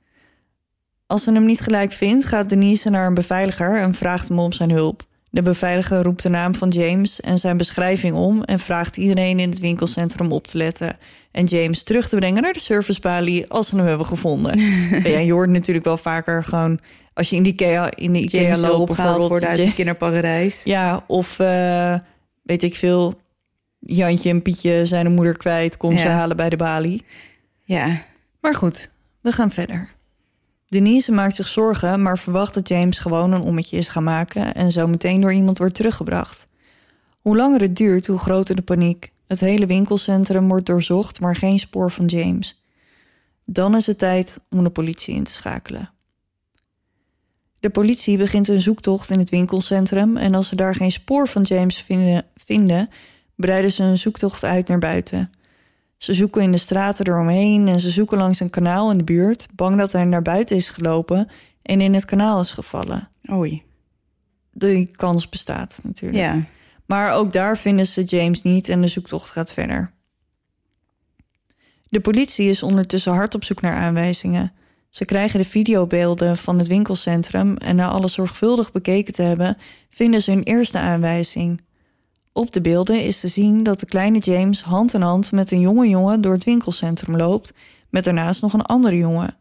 Als ze hem niet gelijk vindt, gaat Denise naar een beveiliger en vraagt hem om zijn hulp. De beveiliger roept de naam van James en zijn beschrijving om en vraagt iedereen in het winkelcentrum op te letten en James terug te brengen naar de servicebalie als ze hem hebben gevonden. ja, je hoort natuurlijk wel vaker gewoon als je in de Ikea, in de Ikea James loopt bijvoorbeeld. uit Ja. het kinderparadijs. Ja, of eh, weet ik veel. Jantje en Pietje zijn de moeder kwijt. Kom ze halen bij de balie. Ja. Maar goed, we gaan verder. Denise maakt zich zorgen, maar verwacht dat James gewoon een ommetje is gaan maken en zo meteen door iemand wordt teruggebracht. Hoe langer het duurt, hoe groter de paniek. Het hele winkelcentrum wordt doorzocht, maar geen spoor van James. Dan is het tijd om de politie in te schakelen. De politie begint een zoektocht in het winkelcentrum en als ze daar geen spoor van James vinden, vinden breiden ze een zoektocht uit naar buiten. Ze zoeken in de straten eromheen en ze zoeken langs een kanaal in de buurt, bang dat hij naar buiten is gelopen en in het kanaal is gevallen. Oei. Die kans bestaat natuurlijk. Ja. Maar ook daar vinden ze James niet en de zoektocht gaat verder. De politie is ondertussen hard op zoek naar aanwijzingen. Ze krijgen de videobeelden van het winkelcentrum en na alles zorgvuldig bekeken te hebben, vinden ze hun eerste aanwijzing. Op de beelden is te zien dat de kleine James hand in hand met een jonge jongen door het winkelcentrum loopt, met daarnaast nog een andere jongen.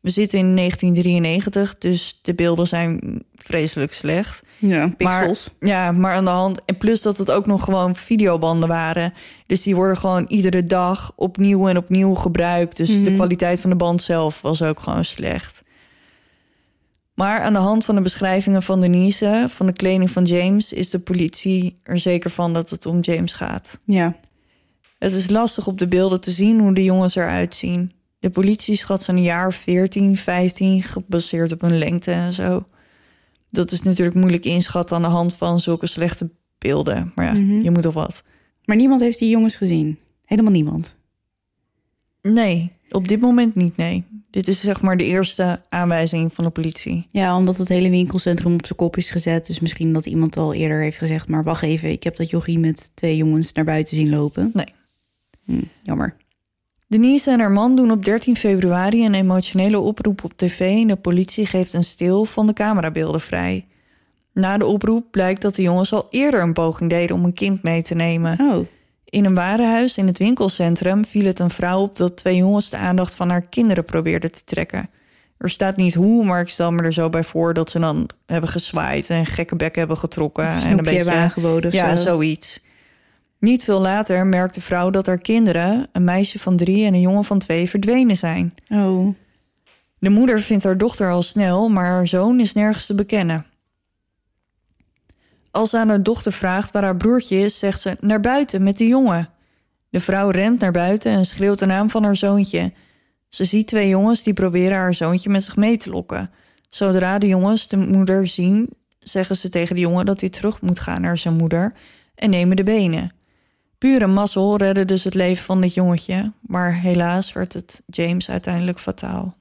We zitten in 1993, dus de beelden zijn vreselijk slecht. Ja, pixels. Maar, ja, maar aan de hand. En plus dat het ook nog gewoon videobanden waren. Dus die worden gewoon iedere dag opnieuw en opnieuw gebruikt. Dus de Mhm. kwaliteit van de band zelf was ook gewoon slecht. Maar aan de hand van de beschrijvingen van Denise, van de kleding van James, is de politie er zeker van dat het om James gaat. ja. Het is lastig op de beelden te zien hoe de jongens eruit zien. De politie schat ze een jaar of 14, 15, gebaseerd op hun lengte en zo. Dat is natuurlijk moeilijk inschatten aan de hand van zulke slechte beelden. Maar ja, Mhm. je moet toch wat. Maar niemand heeft die jongens gezien. Helemaal niemand. Nee, op dit moment niet, nee. Dit is zeg maar de eerste aanwijzing van de politie. Ja, omdat het hele winkelcentrum op zijn kop is gezet. Dus misschien dat iemand al eerder heeft gezegd... maar wacht even, ik heb dat jochie met twee jongens naar buiten zien lopen. Nee. Hm, jammer. Denise en haar man doen op 13 februari een emotionele oproep op tv... en de politie geeft een stil van de camerabeelden vrij. Na de oproep blijkt dat de jongens al eerder een poging deden om een kind mee te nemen. Oh, In een warenhuis in het winkelcentrum viel het een vrouw op dat twee jongens de aandacht van haar kinderen probeerden te trekken. Er staat niet hoe, maar ik stel me er zo bij voor dat ze dan hebben gezwaaid en gekke bek hebben getrokken. een en een beetje aangeboden Ja, zo. zoiets. Niet veel later merkt de vrouw dat haar kinderen, een meisje van drie en een jongen van twee, verdwenen zijn. Oh, De moeder vindt haar dochter al snel, maar haar zoon is nergens te bekennen. Als ze aan haar dochter vraagt waar haar broertje is, zegt ze naar buiten met de jongen. De vrouw rent naar buiten en schreeuwt de naam van haar zoontje. Ze ziet twee jongens die proberen haar zoontje met zich mee te lokken. Zodra de jongens de moeder zien, zeggen ze tegen de jongen dat hij terug moet gaan naar zijn moeder en nemen de benen. Pure mazzel redde dus het leven van dit jongetje, maar helaas werd het James uiteindelijk fataal.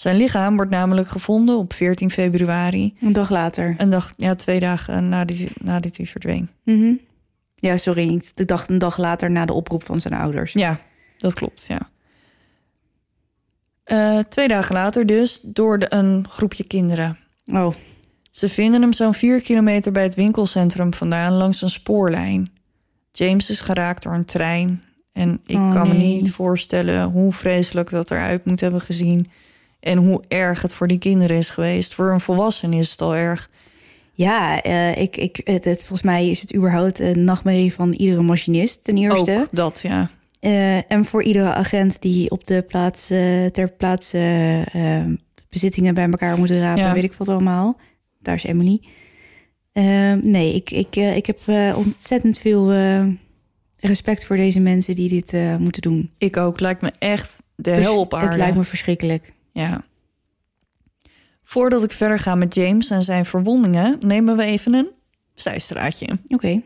Zijn lichaam wordt namelijk gevonden op 14 februari. een dag later. Een dag, ja, twee dagen nadat hij, nadat hij verdween. Mhm. Ja, sorry. Ik dacht een dag later na de oproep van zijn ouders. Ja, dat klopt, ja. Eh, twee dagen later dus door de, een groepje kinderen. Oh, Ze vinden hem zo'n vier kilometer bij het winkelcentrum vandaan langs een spoorlijn. James is geraakt door een trein. En ik Oh, kan me niet voorstellen hoe vreselijk dat eruit moet hebben gezien. En hoe erg het voor die kinderen is geweest. Voor een volwassene is het al erg. ja, eh, ik, ik, het, het- volgens mij is het überhaupt een nachtmerrie van iedere machinist ten eerste. Ook dat, ja. Eh, en voor iedere agent die op de plaats, eh, ter plaatse bezittingen bij elkaar moeten rapen, Ja. weet ik wat allemaal. Daar is Emily. Nee, ik, ik, ik heb ontzettend veel respect voor deze mensen die dit moeten doen. Ik ook. Lijkt me echt de hel op aarde. Het lijkt me verschrikkelijk. Ja. Voordat ik verder ga met James en zijn verwondingen, nemen we even een zijstraatje. Oké.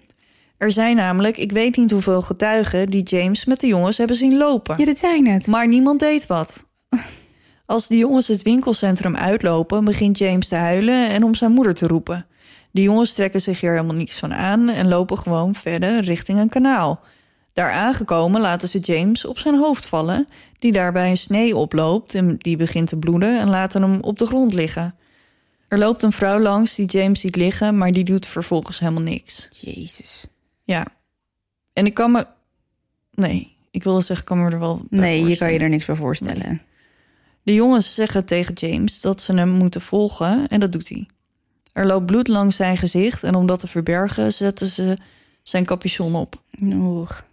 Er zijn namelijk, ik weet niet hoeveel getuigen die James met de jongens hebben zien lopen. Ja, dat zei ik net. Maar niemand deed wat. Als de jongens het winkelcentrum uitlopen, begint James te huilen en om zijn moeder te roepen. De jongens trekken zich hier helemaal niets van aan en lopen gewoon verder richting een kanaal. Daar aangekomen laten ze James op zijn hoofd vallen, die daarbij een snee oploopt en die begint te bloeden en laten hem op de grond liggen. Er loopt een vrouw langs die James ziet liggen, maar die doet vervolgens helemaal niks. Jezus. Ja. En ik kan me. Nee, ik wilde zeggen, ik kan me er wel. Nee, je kan je er niks bij voorstellen. De jongens zeggen tegen James dat ze hem moeten volgen en dat doet hij. Er loopt bloed langs zijn gezicht en om dat te verbergen zetten ze zijn capuchon op. Oeg.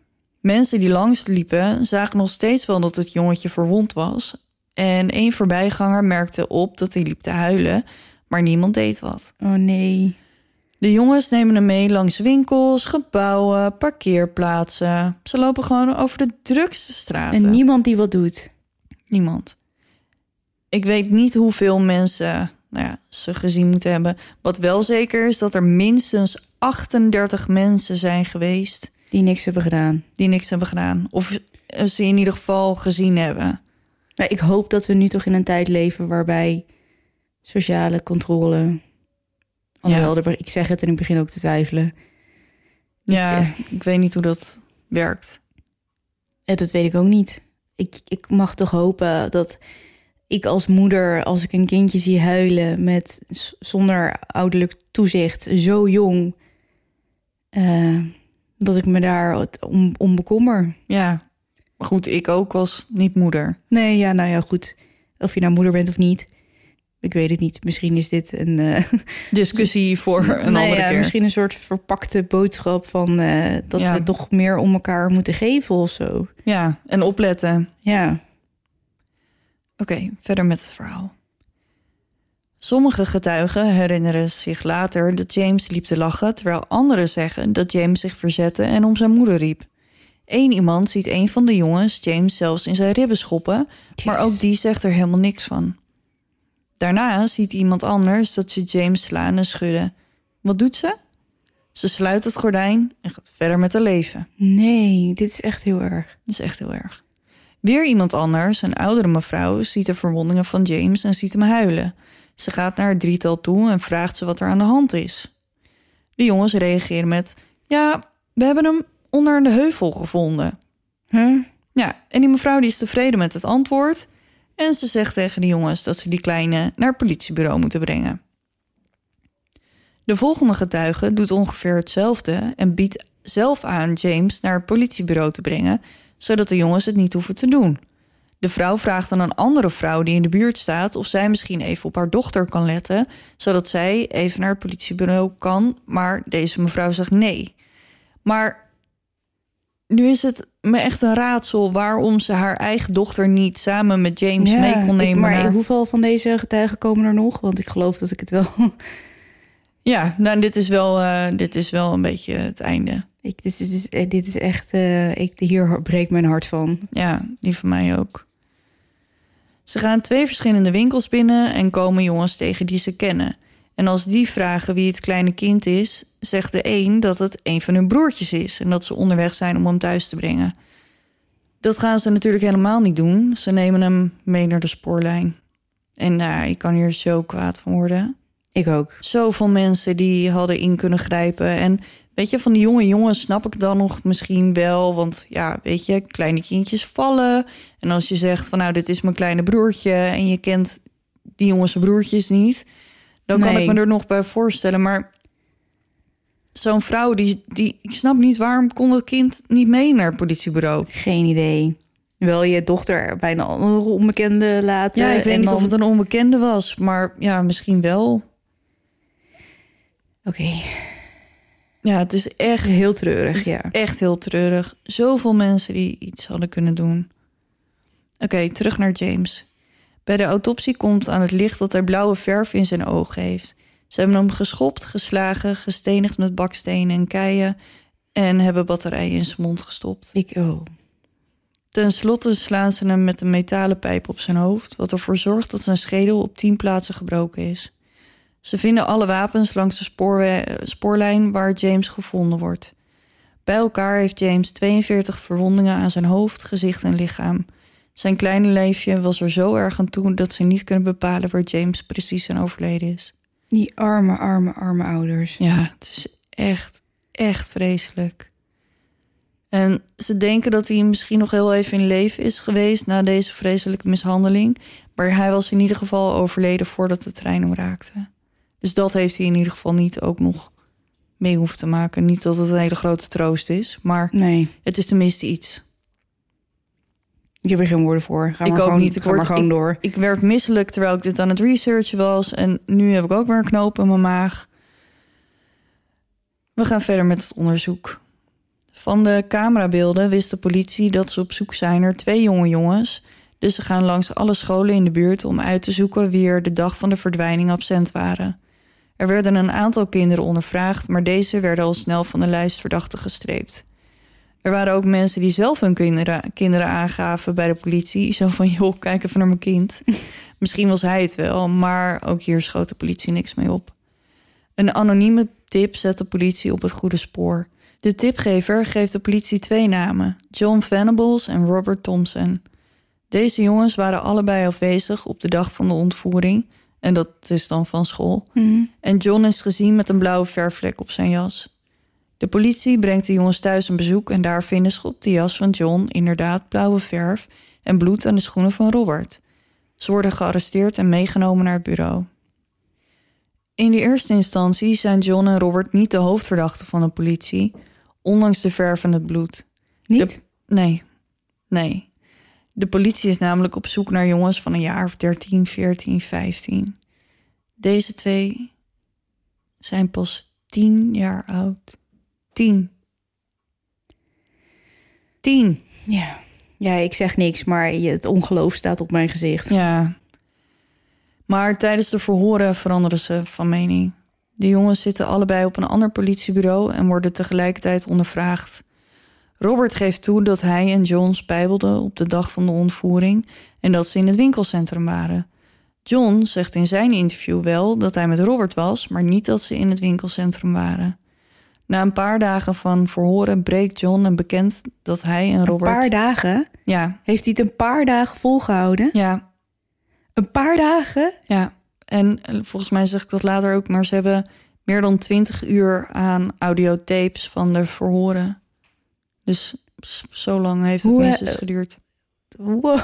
Mensen die langs liepen zagen nog steeds wel dat het jongetje verwond was. En één voorbijganger merkte op dat hij liep te huilen, maar niemand deed wat. Oh nee. De jongens nemen hem mee langs winkels, gebouwen, parkeerplaatsen. Ze lopen gewoon over de drukste straten. En niemand die wat doet. Niemand. Ik weet niet hoeveel mensen nou ja, ze gezien moeten hebben. Wat wel zeker is dat er minstens 38 mensen zijn geweest Die niks hebben gedaan. die niks hebben gedaan. Of ze in ieder geval gezien hebben. Maar ik hoop dat we nu toch in een tijd leven waarbij sociale controle. Alhoewel, ik zeg het en ik begin ook te twijfelen. Ja, Ja. ik weet niet hoe dat werkt. Ja, dat weet ik ook niet. Ik, ik mag toch hopen dat ik als moeder, als ik een kindje zie huilen met zonder ouderlijk toezicht, zo jong, eh, dat ik me daar om, om bekommer. Ja, maar goed, ik ook was niet moeder. Nee, ja, nou ja, goed. Of je nou moeder bent of niet. Ik weet het niet. Misschien is dit een. eh, Discussie voor een nee, andere ja, keer. Misschien een soort verpakte boodschap van eh, dat Ja. we toch meer om elkaar moeten geven of zo. Ja, en opletten. Ja. Oké, verder met het verhaal. Sommige getuigen herinneren zich later dat James liep te lachen, terwijl anderen zeggen dat James zich verzette en om zijn moeder riep. Eén iemand ziet een van de jongens James zelfs in zijn ribben schoppen, maar ook die zegt er helemaal niks van. Daarna ziet iemand anders dat ze James slaan en schudden. Wat doet ze? Ze sluit het gordijn en gaat verder met haar leven. Nee, dit is echt heel erg. Dat is echt heel erg. Weer iemand anders, een oudere mevrouw, ziet de verwondingen van James en ziet hem huilen. Ze gaat naar het drietal toe en vraagt ze wat er aan de hand is. De jongens reageren met: Ja, we hebben hem onder de heuvel gevonden. Huh? Ja, en die mevrouw die is tevreden met het antwoord. En ze zegt tegen de jongens dat ze die kleine naar het politiebureau moeten brengen. De volgende getuige doet ongeveer hetzelfde en biedt zelf aan James naar het politiebureau te brengen, zodat de jongens het niet hoeven te doen. De vrouw vraagt aan een andere vrouw die in de buurt staat of zij misschien even op haar dochter kan letten, zodat zij even naar het politiebureau kan, maar deze mevrouw zegt nee. Maar nu is het me echt een raadsel waarom ze haar eigen dochter niet samen met James Ja, mee kon ik- nemen. maar naar- hoeveel van deze getuigen komen er nog? Want ik geloof dat ik het wel. Ja, nou, dit is, wel, eh, dit is wel een beetje het einde. ik, dit, is, dit is- is echt. eh, ik, hier breekt mijn hart van. Ja, die van mij ook. Ze gaan twee verschillende winkels binnen en komen jongens tegen die ze kennen. En als die vragen wie het kleine kind is, zegt de een dat het een van hun broertjes is en dat ze onderweg zijn om hem thuis te brengen. Dat gaan ze natuurlijk helemaal niet doen. Ze nemen hem mee naar de spoorlijn. En nou, ik kan hier zo kwaad van worden. Ik ook. Zoveel mensen die hadden in kunnen grijpen. En weet je, van die jonge jongens snap ik dan nog misschien wel. Want ja, weet je, kleine kindjes vallen. En als je zegt van nou, dit is mijn kleine broertje... en je kent die jongens broertjes niet... dan kan ik me er nog bij voorstellen. Maar zo'n vrouw, die, die, ik snap niet... waarom kon dat kind niet mee naar het politiebureau? Geen idee. Wel je dochter bij een andere onbekende laten. Ja, ik weet niet dan- of het een onbekende was. Maar ja, misschien wel. Oké, Ja, het is echt... heel treurig, ja. Echt heel treurig. Zoveel mensen die iets hadden kunnen doen. Oké, terug naar James. Bij de autopsie komt aan het licht dat hij blauwe verf in zijn ogen heeft. Ze hebben hem geschopt, geslagen, gestenigd met bakstenen en keien... en hebben batterijen in zijn mond gestopt. Ik, oh. Ten slotte slaan ze hem met een metalen pijp op zijn hoofd... wat ervoor zorgt dat zijn schedel op tien plaatsen gebroken is. Ze vinden alle wapens langs de spoorwe- spoorlijn waar James gevonden wordt. Bij elkaar heeft James 42 verwondingen aan zijn hoofd, gezicht en lichaam. Zijn kleine lijfje was er zo erg aan toe dat ze niet kunnen bepalen waar James precies aan overleden is. Die arme, arme, arme ouders. Ja, het is echt, echt vreselijk. En ze denken dat hij misschien nog heel even in leven is geweest na deze vreselijke mishandeling. Maar hij was in ieder geval overleden voordat de trein hem raakte. Dus dat heeft hij in ieder geval niet ook nog mee hoeven te maken. Niet dat het een hele grote troost is, maar Nee, het is tenminste iets. ik heb er geen woorden voor. Ga Ik ook gewoon, niet. Ik Ga maar word- gewoon door. Ik werd misselijk terwijl ik dit aan het researchen was. En nu heb ik ook weer een knoop in mijn maag. We gaan verder met het onderzoek. Van de camerabeelden wist de politie dat ze op zoek zijn naar twee jonge jongens. Dus ze gaan langs alle scholen in de buurt om uit te zoeken wie er de dag van de verdwijning absent waren. Er werden een aantal kinderen ondervraagd, maar deze werden al snel van de lijst verdachten gestreept. Er waren ook mensen die zelf hun kinderen, kinderen aangaven bij de politie. Zo van, joh, kijk even naar mijn kind. Misschien was hij het wel, maar ook hier schoot de politie niks mee op. Een anonieme tip zet de politie op het goede spoor. De tipgever geeft de politie twee namen: John Venables en Robert Thompson. Deze jongens waren allebei afwezig op de dag van de ontvoering. En dat is dan van school. En John is gezien met een blauwe verfvlek op zijn jas. De politie brengt de jongens thuis een bezoek en daar vinden ze op de jas van John inderdaad blauwe verf en bloed aan de schoenen van Robert. Ze worden gearresteerd en meegenomen naar het bureau. In de eerste instantie zijn John en Robert niet de hoofdverdachten van de politie, ondanks de verf en het bloed. Niet? De- nee, nee. De politie is namelijk op zoek naar jongens van een jaar of 13, 14, 15. Deze twee zijn pas 10 jaar oud. 10. 10. Ja. ja, ik zeg niks, maar het ongeloof staat op mijn gezicht. Ja. Maar tijdens de verhoren veranderen ze van mening. De jongens zitten allebei op een ander politiebureau en worden tegelijkertijd ondervraagd. Robert geeft toe dat hij en John spijbelden op de dag van de ontvoering en dat ze in het winkelcentrum waren. John zegt in zijn interview wel dat hij met Robert was, maar niet dat ze in het winkelcentrum waren. Na een paar dagen van verhoren breekt John en bekent dat hij en Een Robert. paar dagen? Ja, Heeft hij het een paar dagen volgehouden? ja, Een paar dagen? Ja, en volgens mij zeg ik dat later ook, maar ze hebben meer dan twintig uur aan audiotapes van de verhoren. Dus zo lang heeft het Hoe, minstens eh, geduurd. Wow.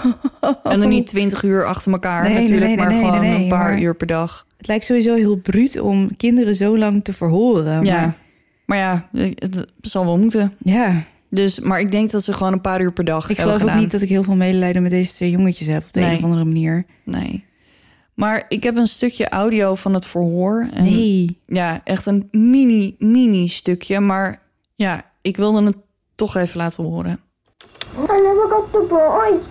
En dan niet twintig uur achter elkaar Nee, natuurlijk, nee, maar gewoon een paar uur per dag. Het lijkt sowieso heel bruut om kinderen zo lang te verhoren. Ja, Maar, maar ja, het, het zal wel moeten. ja. Dus, maar ik denk dat ze gewoon een paar uur per dag Ik geloof ook niet dat ik heel veel medelijden met deze twee jongetjes heb op de een of andere manier. Nee. Maar ik heb een stukje audio van het verhoor. En Nee. Ja, echt een mini, mini stukje. Maar ja, ik wilde het toch even laten horen. I never got the boys.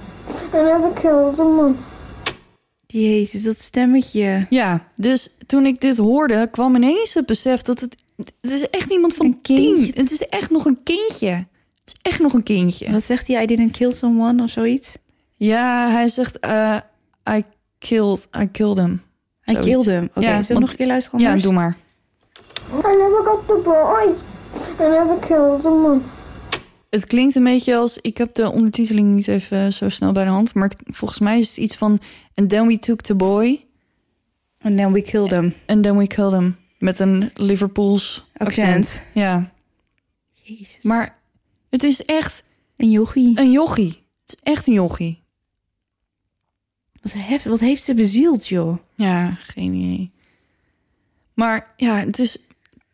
I never killed someone. Jezus, dat stemmetje. Ja, dus toen ik dit hoorde, kwam ineens het besef dat het... Het is echt iemand van Een kindje. tien. Het is echt nog een kindje. Het is echt nog een kindje. Wat zegt hij? I didn't kill someone of zoiets? Ja, hij zegt... eh, I killed, I killed him. I Zoiets. killed him. Oké, Ja, zullen we nog een keer luisteren Ja, doe maar. I never got the boys. I never killed someone. Het klinkt een beetje als... Ik heb de ondertiteling niet even zo snel bij de hand. Maar het- volgens mij is het iets van... And then we took the boy. And then we killed him. And then we killed him. Met een Liverpools accent. Accent. Ja, Jezus. maar het is echt een jochie. een jochie. Het is echt een jochie. Wat, hef, wat heeft ze bezield, joh? Ja, geen idee. Maar ja, het is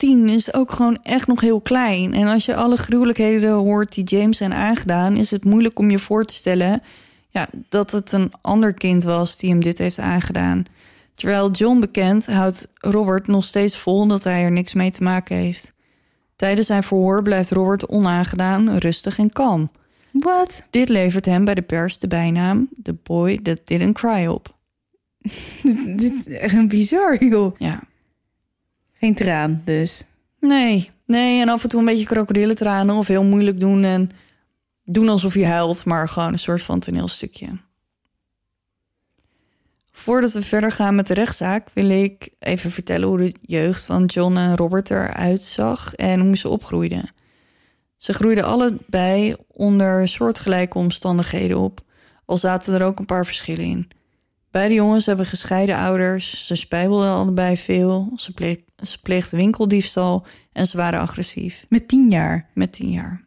tien is ook gewoon echt nog heel klein. En als je alle gruwelijkheden hoort die James zijn aangedaan, is het moeilijk om je voor te stellen ja, dat het een ander kind was die hem dit heeft aangedaan. Terwijl John bekend houdt Robert nog steeds vol dat hij er niks mee te maken heeft. Tijdens zijn verhoor blijft Robert onaangedaan, rustig en kalm. Wat? Dit levert hem bij de pers de bijnaam The Boy That Didn't Cry op. Dit is echt een bizar, joh. Ja, Geen traan, dus. Nee, nee, en af en toe een beetje krokodillentranen of heel moeilijk doen en doen alsof je huilt, maar gewoon een soort van toneelstukje. Voordat we verder gaan met de rechtszaak, wil ik even vertellen hoe de jeugd van John en Robert eruit zag en hoe ze opgroeiden. Ze groeiden allebei onder soortgelijke omstandigheden op, al zaten er ook een paar verschillen in. Beide jongens hebben gescheiden ouders, ze spijbelden allebei veel, ze, pleeg, ze pleegden winkeldiefstal en ze waren agressief Met tien jaar. met tien jaar.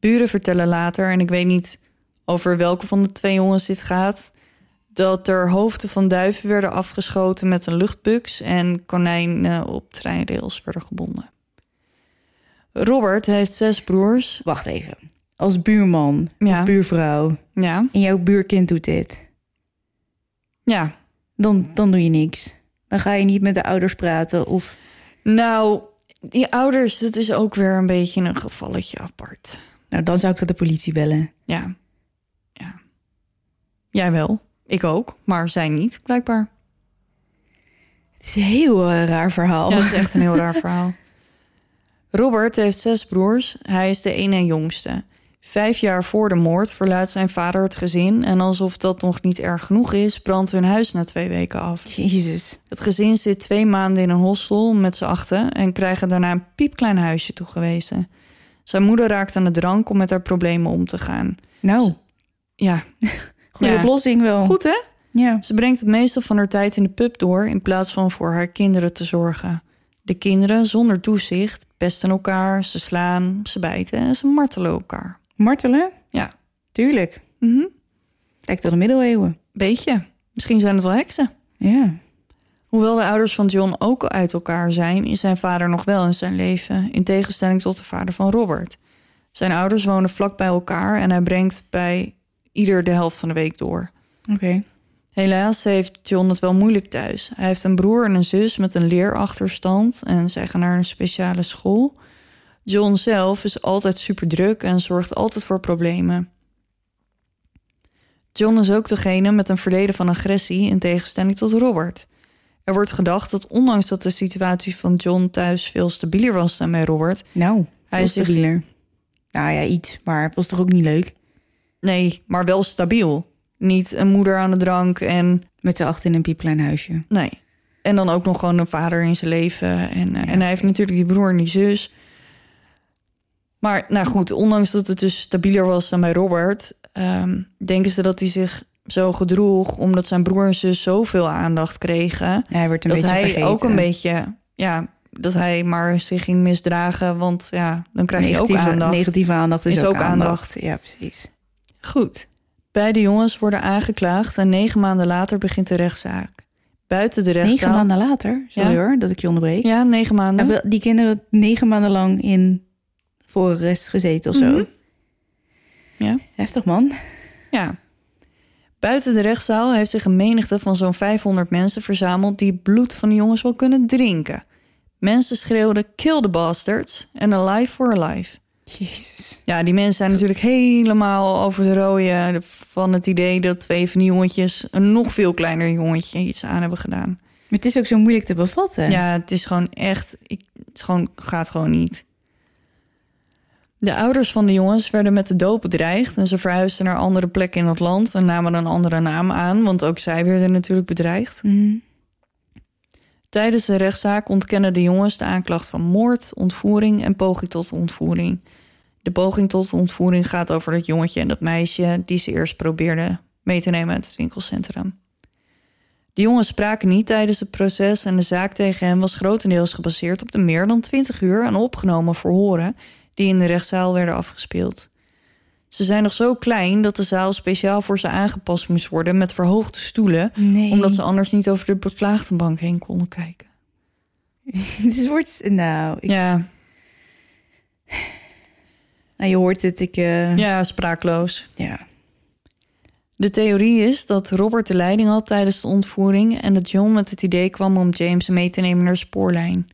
Buren vertellen later, en ik weet niet over welke van de twee jongens dit gaat, dat er hoofden van duiven werden afgeschoten met een luchtbux en konijnen op treinrails werden gebonden. Robert heeft zes broers. Wacht even. Als buurman Ja. of buurvrouw Ja, en jouw buurkind doet dit, ja. dan, dan doe je niks. Dan ga je niet met de ouders praten of... Nou, die ouders, dat is ook weer een beetje een gevalletje apart. Nou, dan zou ik dat de politie bellen. Ja, ja. Jij wel, ik ook, maar zij niet, blijkbaar. Het is een heel eh, raar verhaal. Ja, dat is echt een heel raar verhaal. Robert heeft zes broers. Hij is de ene en jongste. Vijf jaar voor de moord verlaat zijn vader het gezin... en alsof dat nog niet erg genoeg is... brandt hun huis na twee weken af. Jezus. Het gezin zit twee maanden in een hostel met z'n achten... en krijgen daarna een piepklein huisje toegewezen. Zijn moeder raakt aan de drank om met haar problemen om te gaan. Nou, Ja, goede Ja. oplossing wel. goed hè? Ja. Ze brengt het meeste van haar tijd in de pub door in plaats van voor haar kinderen te zorgen. De kinderen, zonder toezicht, pesten elkaar, ze slaan, ze bijten en ze martelen elkaar. Martelen? Ja, Tuurlijk. Lijkt wel de middeleeuwen. beetje. Misschien zijn het wel heksen. Ja. Hoewel de ouders van John ook uit elkaar zijn, is zijn vader nog wel in zijn leven, in tegenstelling tot de vader van Robert. Zijn ouders wonen vlak bij elkaar en hij brengt bij ieder de helft van de week door. Oké. Helaas heeft John het wel moeilijk thuis. Hij heeft een broer en een zus met een leerachterstand en zij gaan naar een speciale school. John zelf is altijd super druk en zorgt altijd voor problemen. John is ook degene met een verleden van agressie in tegenstelling tot Robert. Er wordt gedacht dat ondanks dat de situatie van John thuis veel stabieler was dan bij Robert, Nou, Hij is zich- stabieler. Nou ja, iets. Maar het was toch ook niet leuk? nee, maar wel stabiel. Niet een moeder aan de drank en Met z'n acht in een piepklein huisje. Nee. En dan ook nog gewoon een vader in zijn leven. En, eh, en hij heeft natuurlijk die broer en die zus. Maar nou goed, ondanks dat het dus stabieler was dan bij Robert... ehm, denken ze dat hij zich zo gedroeg... omdat zijn broer en zus zoveel aandacht kregen... Hij werd een dat beetje hij vergeten. ook een beetje... Ja, dat hij maar zich ging misdragen. Want ja, dan krijg je negatieve, ook aandacht. Negatieve aandacht is, Is ook, ook aandacht. aandacht. Ja, precies. Goed. Beide jongens worden aangeklaagd... en negen maanden later begint de rechtszaak. Buiten de rechtszaal... Negen maanden later, sorry Ja. hoor, dat ik je onderbreek. Ja, negen maanden. Hebben die kinderen negen maanden lang in voorarrest gezeten of zo? Mhm. Ja. Heftig man. Ja. Buiten de rechtszaal heeft zich een menigte van zo'n 500 mensen verzameld die bloed van de jongens wel kunnen drinken. Mensen schreeuwden kill the bastards en alive for alive. Jezus. Ja, die mensen zijn natuurlijk helemaal over de rode van het idee dat twee van die jongetjes een nog veel kleiner jongetje iets aan hebben gedaan. Maar het is ook zo moeilijk te bevatten. Ja, het is gewoon echt, ik, het gewoon, gaat gewoon niet. De ouders van de jongens werden met de dood bedreigd en ze verhuisden naar andere plekken in het land en namen een andere naam aan, want ook zij werden natuurlijk bedreigd. Mhm. Tijdens de rechtszaak ontkennen de jongens de aanklacht van moord, ontvoering en poging tot ontvoering. De poging tot ontvoering gaat over dat jongetje en dat meisje die ze eerst probeerden mee te nemen uit het winkelcentrum. De jongens spraken niet tijdens het proces en de zaak tegen hen was grotendeels gebaseerd op de meer dan 20 uur aan opgenomen verhoren die in de rechtszaal werden afgespeeld. Ze zijn nog zo klein dat de zaal speciaal voor ze aangepast moest worden met verhoogde stoelen, Nee. omdat ze anders niet over de beklaagde bank heen konden kijken. Het wordt... Nou, ik, Ja, nou, je hoort het. Ik, eh, ja, spraakloos. ja. De theorie is dat Robert de leiding had tijdens de ontvoering en dat John met het idee kwam om James mee te nemen naar de spoorlijn.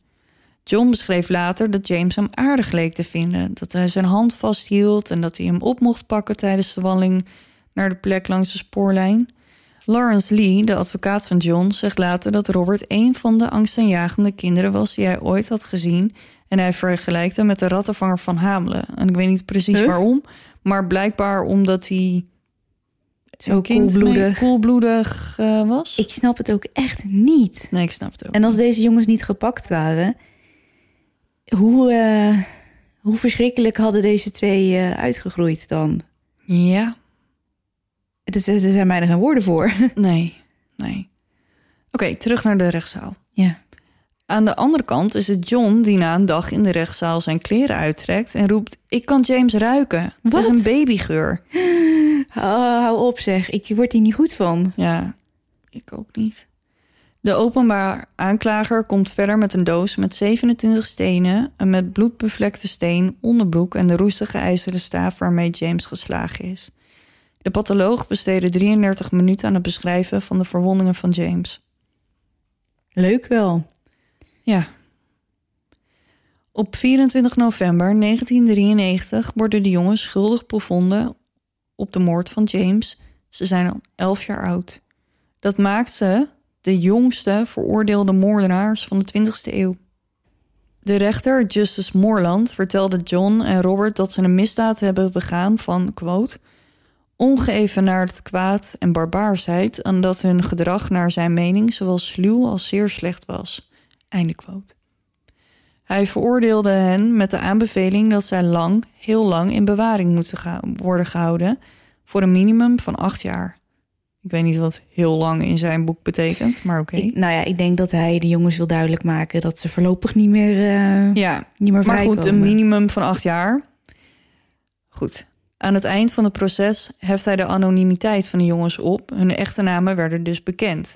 John beschreef later dat James hem aardig leek te vinden, dat hij zijn hand vasthield en dat hij hem op mocht pakken tijdens de wandeling naar de plek langs de spoorlijn. Lawrence Lee, de advocaat van John, zegt later dat Robert een van de angstaanjagende kinderen was die hij ooit had gezien. En hij vergelijkt hem met de rattenvanger van Hamelen. En ik weet niet precies Huh? waarom, maar blijkbaar omdat hij Zo koelbloedig. koelbloedig eh, was. Ik snap het ook echt niet. Nee, ik snap het ook. En als deze jongens niet gepakt waren... Hoe, eh, hoe verschrikkelijk hadden deze twee eh, uitgegroeid dan? Ja, Er er zijn mij er geen woorden voor. nee, nee. Oké, terug naar de rechtszaal. ja. Aan de andere kant is het John die na een dag in de rechtszaal zijn kleren uittrekt en roept: Ik kan James ruiken. Het Wat? is een babygeur. Oh, hou op zeg, ik word hier niet goed van. Ja, ik ook niet. De openbaar aanklager komt verder met een doos met 27 stenen, een met bloed bevlekte steen, onderbroek en de roestige ijzeren staaf waarmee James geslagen is. De patholoog besteedde 33 minuten aan het beschrijven van de verwondingen van James. Leuk wel. Ja. Op 24 november 1993 worden de jongens schuldig bevonden op de moord van James. Ze zijn al 11 jaar oud. Dat maakt ze de jongste veroordeelde moordenaars van de 20e eeuw. De rechter, Justice Moorland, vertelde John en Robert dat ze een misdaad hebben begaan van, quote, ongeëvenaard kwaad en barbaarsheid en dat hun gedrag naar zijn mening zowel sluw als zeer slecht was. Einde quote. Hij veroordeelde hen met de aanbeveling dat zij lang, heel lang in bewaring moeten worden gehouden voor een minimum van acht jaar. Ik weet niet wat heel lang in zijn boek betekent, maar oké. Nou ja, ik denk dat hij de jongens wil duidelijk maken dat ze voorlopig niet meer, eh, Ja, niet meer maar goed, een minimum van acht jaar. Goed. Aan het eind van het proces heft hij de anonimiteit van de jongens op. Hun echte namen werden dus bekend.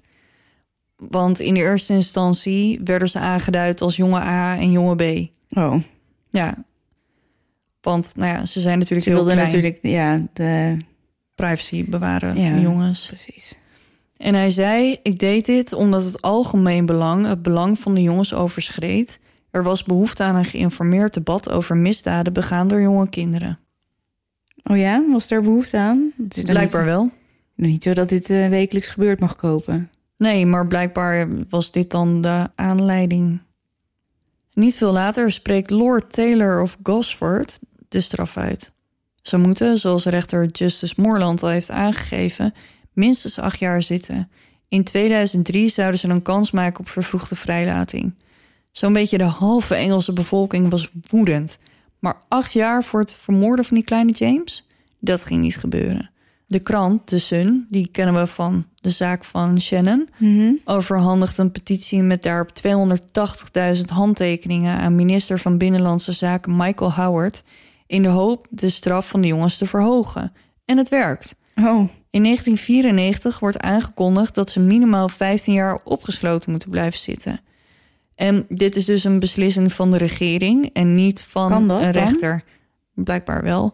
Want in de eerste instantie werden ze aangeduid als jonge A en jonge B. Oh, Ja. Want nou ja, ze zijn natuurlijk ze heel wilden klein. natuurlijk, ja, de, privacy bewaren Ja. van jongens. precies. En hij zei: Ik deed dit omdat het algemeen belang, het belang van de jongens overschreed. Er was behoefte aan een geïnformeerd debat over misdaden begaan door jonge kinderen. Oh ja, was er behoefte aan? Het is nog Blijkbaar niet, wel. niet zo dat dit eh, wekelijks gebeurd mag kopen. Nee, maar blijkbaar was dit dan de aanleiding. Niet veel later spreekt Lord Taylor of Gosford de straf uit. Ze moeten, zoals rechter Justice Moorland al heeft aangegeven, minstens acht jaar zitten. In 2003 zouden ze een kans maken op vervroegde vrijlating. Zo'n beetje de halve Engelse bevolking was woedend. Maar acht jaar voor het vermoorden van die kleine James? Dat ging niet gebeuren. De krant, The Sun, die kennen we van de zaak van Shannon, overhandigt een petitie met daarop 280.000 handtekeningen aan minister van Binnenlandse Zaken Michael Howard in de hoop de straf van de jongens te verhogen. En het werkt. Oh, In 1994 wordt aangekondigd dat ze minimaal 15 jaar opgesloten moeten blijven zitten. En dit is dus een beslissing van de regering en niet van dat een dan? rechter. Blijkbaar wel.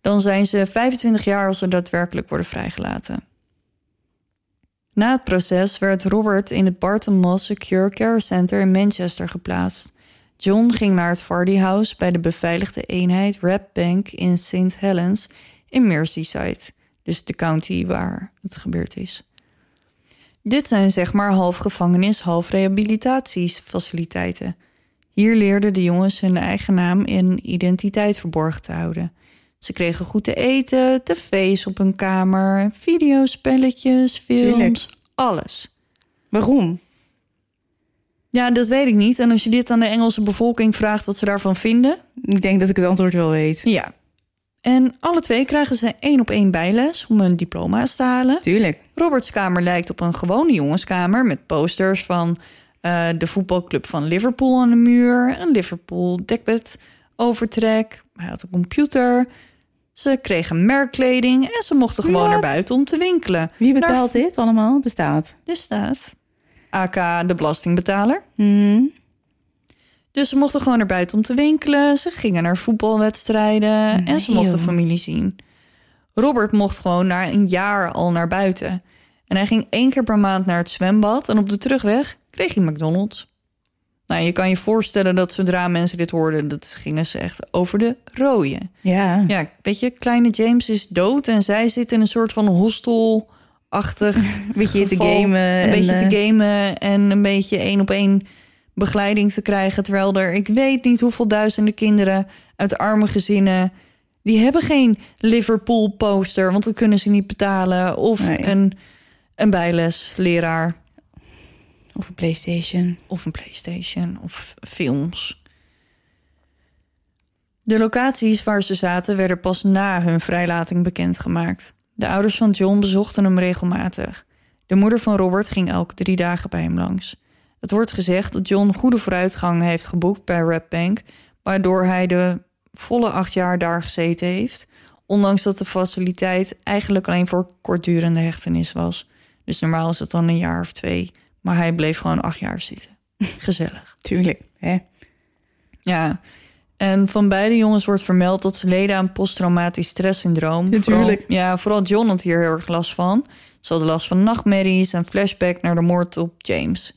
Dan zijn ze 25 jaar als ze daadwerkelijk worden vrijgelaten. Na het proces werd Robert in het Barton Moss Secure Care Center in Manchester geplaatst. John ging naar het Vardy House bij de beveiligde eenheid Red Bank in St. Helens in Merseyside, dus de county waar het gebeurd is. Dit zijn zeg maar half gevangenis, half rehabilitatiefaciliteiten. Hier leerden de jongens hun eigen naam en identiteit verborgen te houden. Ze kregen goed te eten, tv's op hun kamer, videospelletjes, films, Tuurlijk. alles. waarom? Ja, dat weet ik niet. En als je dit aan de Engelse bevolking vraagt wat ze daarvan vinden, Ik denk dat ik het antwoord wel weet. ja. En alle twee krijgen ze één op één bijles om hun diploma's te halen. Tuurlijk. Roberts kamer lijkt op een gewone jongenskamer met posters van eh, de voetbalclub van Liverpool aan de muur, een Liverpool dekbed overtrek. Hij had een computer. Ze kregen merkkleding en ze mochten gewoon naar buiten om te winkelen. Wie betaalt dit allemaal? De staat. De staat. AK de belastingbetaler. Mhm. Dus ze mochten gewoon naar buiten om te winkelen. Ze gingen naar voetbalwedstrijden en ze mochten joh. familie zien. Robert mocht gewoon na een jaar al naar buiten. En hij ging één keer per maand naar het zwembad. En op de terugweg kreeg hij McDonald's. Nou, je kan je voorstellen dat zodra mensen dit hoorden... dat gingen ze echt over de rooien. Ja. Ja, weet je, kleine James is dood... en zij zit in een soort van hostel-achtig Een beetje te gamen. Een en, beetje eh, te gamen en een beetje één op één begeleiding te krijgen. Terwijl er, ik weet niet hoeveel duizenden kinderen uit arme gezinnen... die hebben geen Liverpool poster, want dat kunnen ze niet betalen. Of Nee. een, een bijlesleraar Of een Playstation. of een Playstation of films. De locaties waar ze zaten werden pas na hun vrijlating bekendgemaakt. De ouders van John bezochten hem regelmatig. De moeder van Robert ging elke drie dagen bij hem langs. Het wordt gezegd dat John goede vooruitgang heeft geboekt bij Red Bank, waardoor hij de volle acht jaar daar gezeten heeft, ondanks dat de faciliteit eigenlijk alleen voor kortdurende hechtenis was. Dus normaal is het dan een jaar of twee, maar hij bleef gewoon acht jaar zitten. Gezellig. Tuurlijk. Hè? Ja. En van beide jongens wordt vermeld dat ze leden aan posttraumatisch stresssyndroom. Natuurlijk. Vooral- ja, vooral John had hier heel erg last van. Ze hadden last van nachtmerries en flashback naar de moord op James.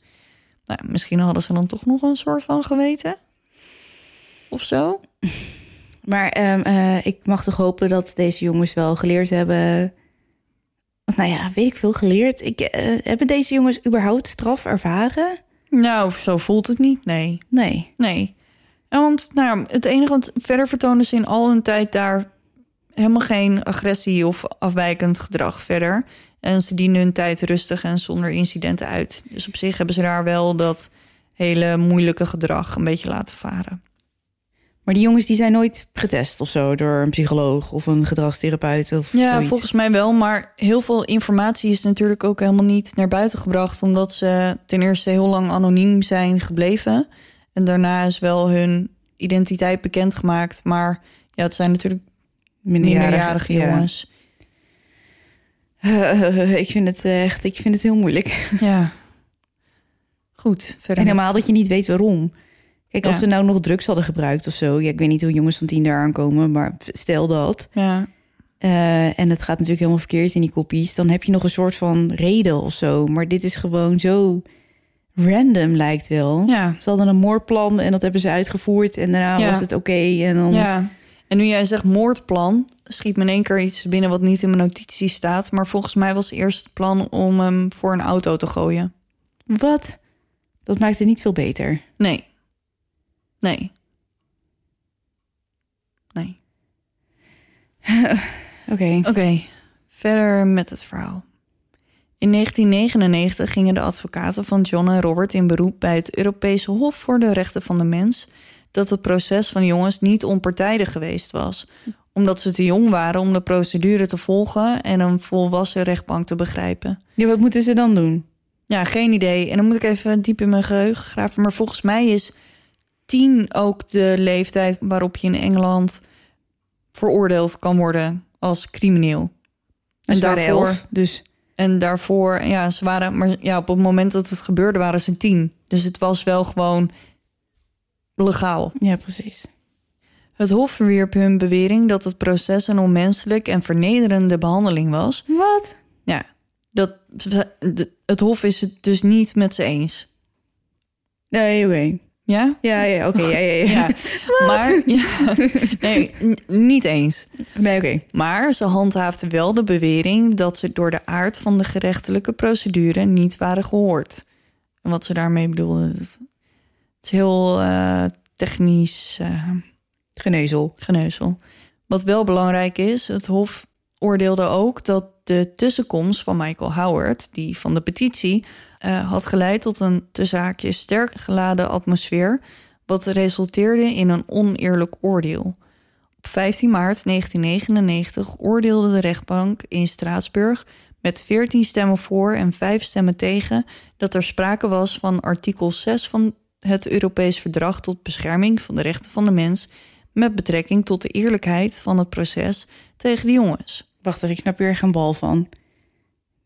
Nou, misschien hadden ze dan toch nog een soort van geweten. Of zo. Maar ehm, eh, ik mag toch hopen dat deze jongens wel geleerd hebben. Nou ja, weet ik veel geleerd. Ik, eh, hebben deze jongens überhaupt straf ervaren? Nou, zo voelt het niet. Nee. Nee. Nee. Want nou, het enige wat verder vertonen ze in al hun tijd daar helemaal geen agressie of afwijkend gedrag verder. En ze dienen hun tijd rustig en zonder incidenten uit. Dus op zich hebben ze daar wel dat hele moeilijke gedrag een beetje laten varen. Maar die jongens die zijn nooit getest of zo door een psycholoog of een gedragstherapeut of Ja, zoiets. volgens mij wel. Maar heel veel informatie is natuurlijk ook helemaal niet naar buiten gebracht. Omdat ze ten eerste heel lang anoniem zijn gebleven. En daarna is wel hun identiteit bekendgemaakt. Maar ja, het zijn natuurlijk minderjarige ja. jongens. ik vind het eh, echt, ik vind het heel moeilijk. Ja. Goed, verder. En helemaal dat je niet weet waarom. Kijk, als Ja. ze nou nog drugs hadden gebruikt of zo. Ja, ik weet niet hoe jongens van tien daar aankomen, maar stel dat. Ja, eh, en het gaat natuurlijk helemaal verkeerd in die kopies. Dan heb je nog een soort van reden of zo. Maar dit is gewoon zo random lijkt wel. ja, Ze hadden een moordplan en dat hebben ze uitgevoerd. En daarna Ja. was het oké. en dan... ja. En nu jij zegt moordplan, schiet me in één keer iets binnen wat niet in mijn notitie staat. Maar volgens mij was eerst het plan om hem voor een auto te gooien. Wat? Dat maakt het niet veel beter. Nee. Nee. Nee. Oké. Oké, verder met het verhaal. In 1999 gingen de advocaten van John en Robert in beroep bij het Europese Hof voor de Rechten van de Mens dat het proces van jongens niet onpartijdig geweest was, omdat ze te jong waren om de procedure te volgen en een volwassen rechtbank te begrijpen. Ja, wat moeten ze dan doen? Ja, geen idee. En dan moet ik even diep in mijn geheugen graven. Maar volgens mij is tien ook de leeftijd waarop je in Engeland veroordeeld kan worden als crimineel. En En daar daarvoor, elf, dus en daarvoor, ja, ze waren, maar ja, op het moment dat het gebeurde waren ze tien. Dus het was wel gewoon legaal. ja, precies. Het Hof verwierp hun bewering dat het proces een onmenselijk en vernederende behandeling was. Wat? Ja, dat, het Hof is het dus niet met ze eens. Nee, oké. Ja? Ja, ja, oké. ja, ja, ja. Ja, maar ja, nee, niet eens. Nee, oké. Maar ze handhaafde wel de bewering dat ze door de aard van de gerechtelijke procedure niet waren gehoord. En wat ze daarmee bedoelden, dat- het is heel eh, technisch eh, Geneuzel. geneuzel. Wat wel belangrijk is, het Hof oordeelde ook dat de tussenkomst van Michael Howard, die van de petitie, eh, had geleid tot een te zaakje sterk geladen atmosfeer, wat resulteerde in een oneerlijk oordeel. Op 15 maart 1999 oordeelde de rechtbank in Straatsburg met 14 stemmen voor en 5 stemmen tegen dat er sprake was van artikel 6 van het Europees Verdrag tot bescherming van de rechten van de mens met betrekking tot de eerlijkheid van het proces tegen de jongens. Wacht ik snap hier geen bal van.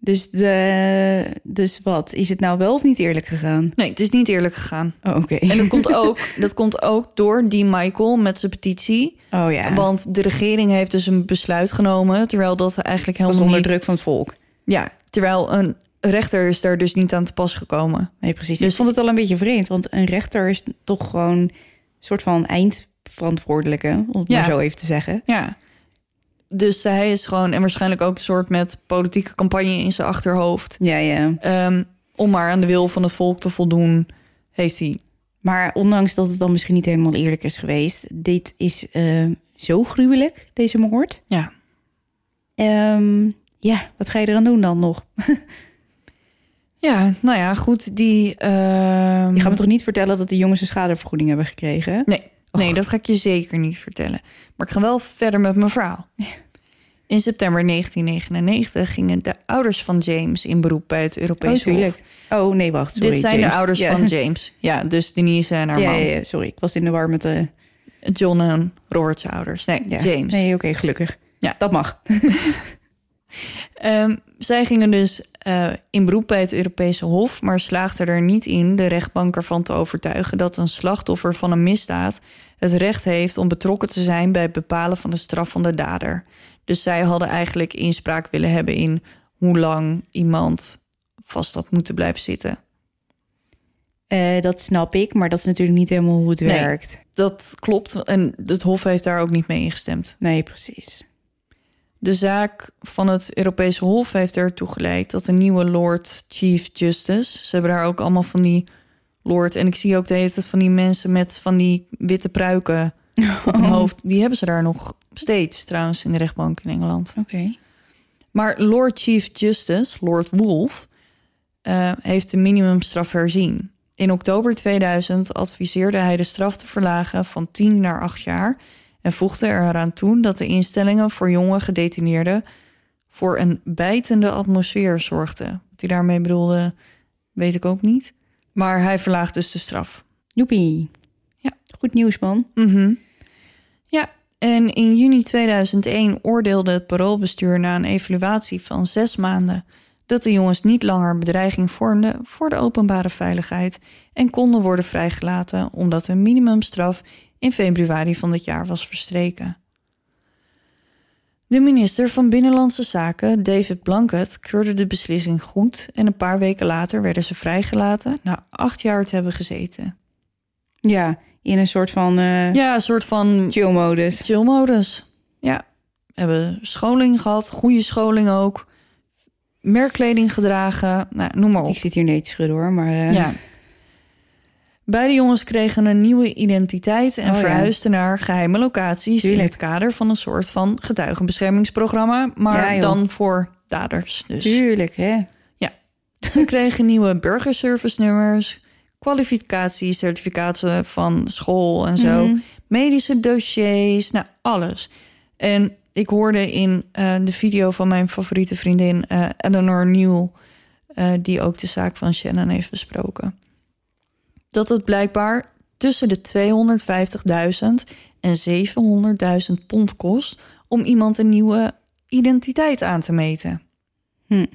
Dus, de, dus wat? Is het nou wel of niet eerlijk gegaan? Nee, het is niet eerlijk gegaan. Oh, oké. En dat komt ook, dat komt ook door die Michael met zijn petitie. Oh ja, Want de regering heeft dus een besluit genomen, terwijl dat eigenlijk helemaal onder niet... druk van het volk. Ja, terwijl een rechter is daar dus niet aan te pas gekomen. Nee, precies. Dus- ik vond het al een beetje vreemd, want een rechter is toch gewoon een soort van eindverantwoordelijke, om het Ja. maar zo even te zeggen. Ja. Dus hij is gewoon, en waarschijnlijk ook een soort met politieke campagne in zijn achterhoofd. Ja, ja. Ehm, om maar aan de wil van het volk te voldoen, heeft hij. Maar ondanks dat het dan misschien niet helemaal eerlijk is geweest, dit is eh, zo gruwelijk, deze moord. Ja. Ehm, ja, wat ga je eraan doen dan nog? Ja, nou ja, goed. Die. ehm, Je gaat me toch niet vertellen dat de jongens een schadevergoeding hebben gekregen? Nee, nee, dat ga ik je zeker niet vertellen. Maar ik ga wel verder met mijn verhaal. In september 1999 gingen de ouders van James in beroep bij het Oh, Europees tuurlijk. Hof. Oh, nee, wacht. Sorry, Dit zijn James. de ouders Ja. van James. Ja, dus Denise en haar Ja, man. ja, ja, sorry. Ik was in de war met de... John en Robert's ouders. Nee, Ja. James. Nee, oké, gelukkig. Ja. Dat mag. Ehm, zij gingen dus eh, in beroep bij het Europese Hof, maar slaagden er niet in de rechtbank ervan te overtuigen dat een slachtoffer van een misdaad het recht heeft om betrokken te zijn bij het bepalen van de straf van de dader. Dus zij hadden eigenlijk inspraak willen hebben in hoe lang iemand vast had moeten blijven zitten. Eh, dat snap ik, maar dat is natuurlijk niet helemaal hoe het Nee. werkt. Dat klopt en het Hof heeft daar ook niet mee ingestemd. Nee, precies. De zaak van het Europese Hof heeft ertoe geleid dat de nieuwe Lord Chief Justice, ze hebben daar ook allemaal van die Lord. En ik zie ook de hele tijd van die mensen met van die witte pruiken op hun hoofd. Die hebben ze daar nog steeds trouwens in de rechtbank in Engeland. Oké. Maar Lord Chief Justice, Lord Wolf, eh, heeft de minimumstraf herzien. In oktober 2000 adviseerde hij de straf te verlagen van 10 naar 8 jaar en voegde er eraan toe dat de instellingen voor jonge gedetineerden voor een bijtende atmosfeer zorgden. Wat hij daarmee bedoelde, weet ik ook niet. Maar hij verlaagt dus de straf. Joepie. Ja. Goed nieuws, man. Mhm. En in juni 2001 oordeelde het paroolbestuur na een evaluatie van zes maanden dat de jongens niet langer bedreiging vormden voor de openbare veiligheid en konden worden vrijgelaten omdat een minimumstraf in februari van dit jaar was verstreken. De minister van Binnenlandse Zaken, David Blanket, keurde de beslissing goed en een paar weken later werden ze vrijgelaten na acht jaar te hebben gezeten. Ja, in een soort van eh Ja, een soort van chill-modus. chillmodus. Ja, hebben scholing gehad, goede scholing ook. Merkkleding gedragen, nou, noem maar op. Ik zit hier nee te schudden hoor, maar... eh, Ja. Beide jongens kregen een nieuwe identiteit en Oh, ja. verhuisden naar geheime locaties in het kader van een soort van getuigenbeschermingsprogramma, maar Ja, dan voor daders. Dus Tuurlijk, hè. ze kregen nieuwe burgerservice nummers, kwalificaties, certificaten van school en zo, Mhm. medische dossiers, nou alles. En ik hoorde in eh, de video van mijn favoriete vriendin eh, Eleanor Newell, eh, die ook de zaak van Shannon heeft besproken, dat het blijkbaar tussen de 250.000 en 700.000 pond kost om iemand een nieuwe identiteit aan te meten. Hm.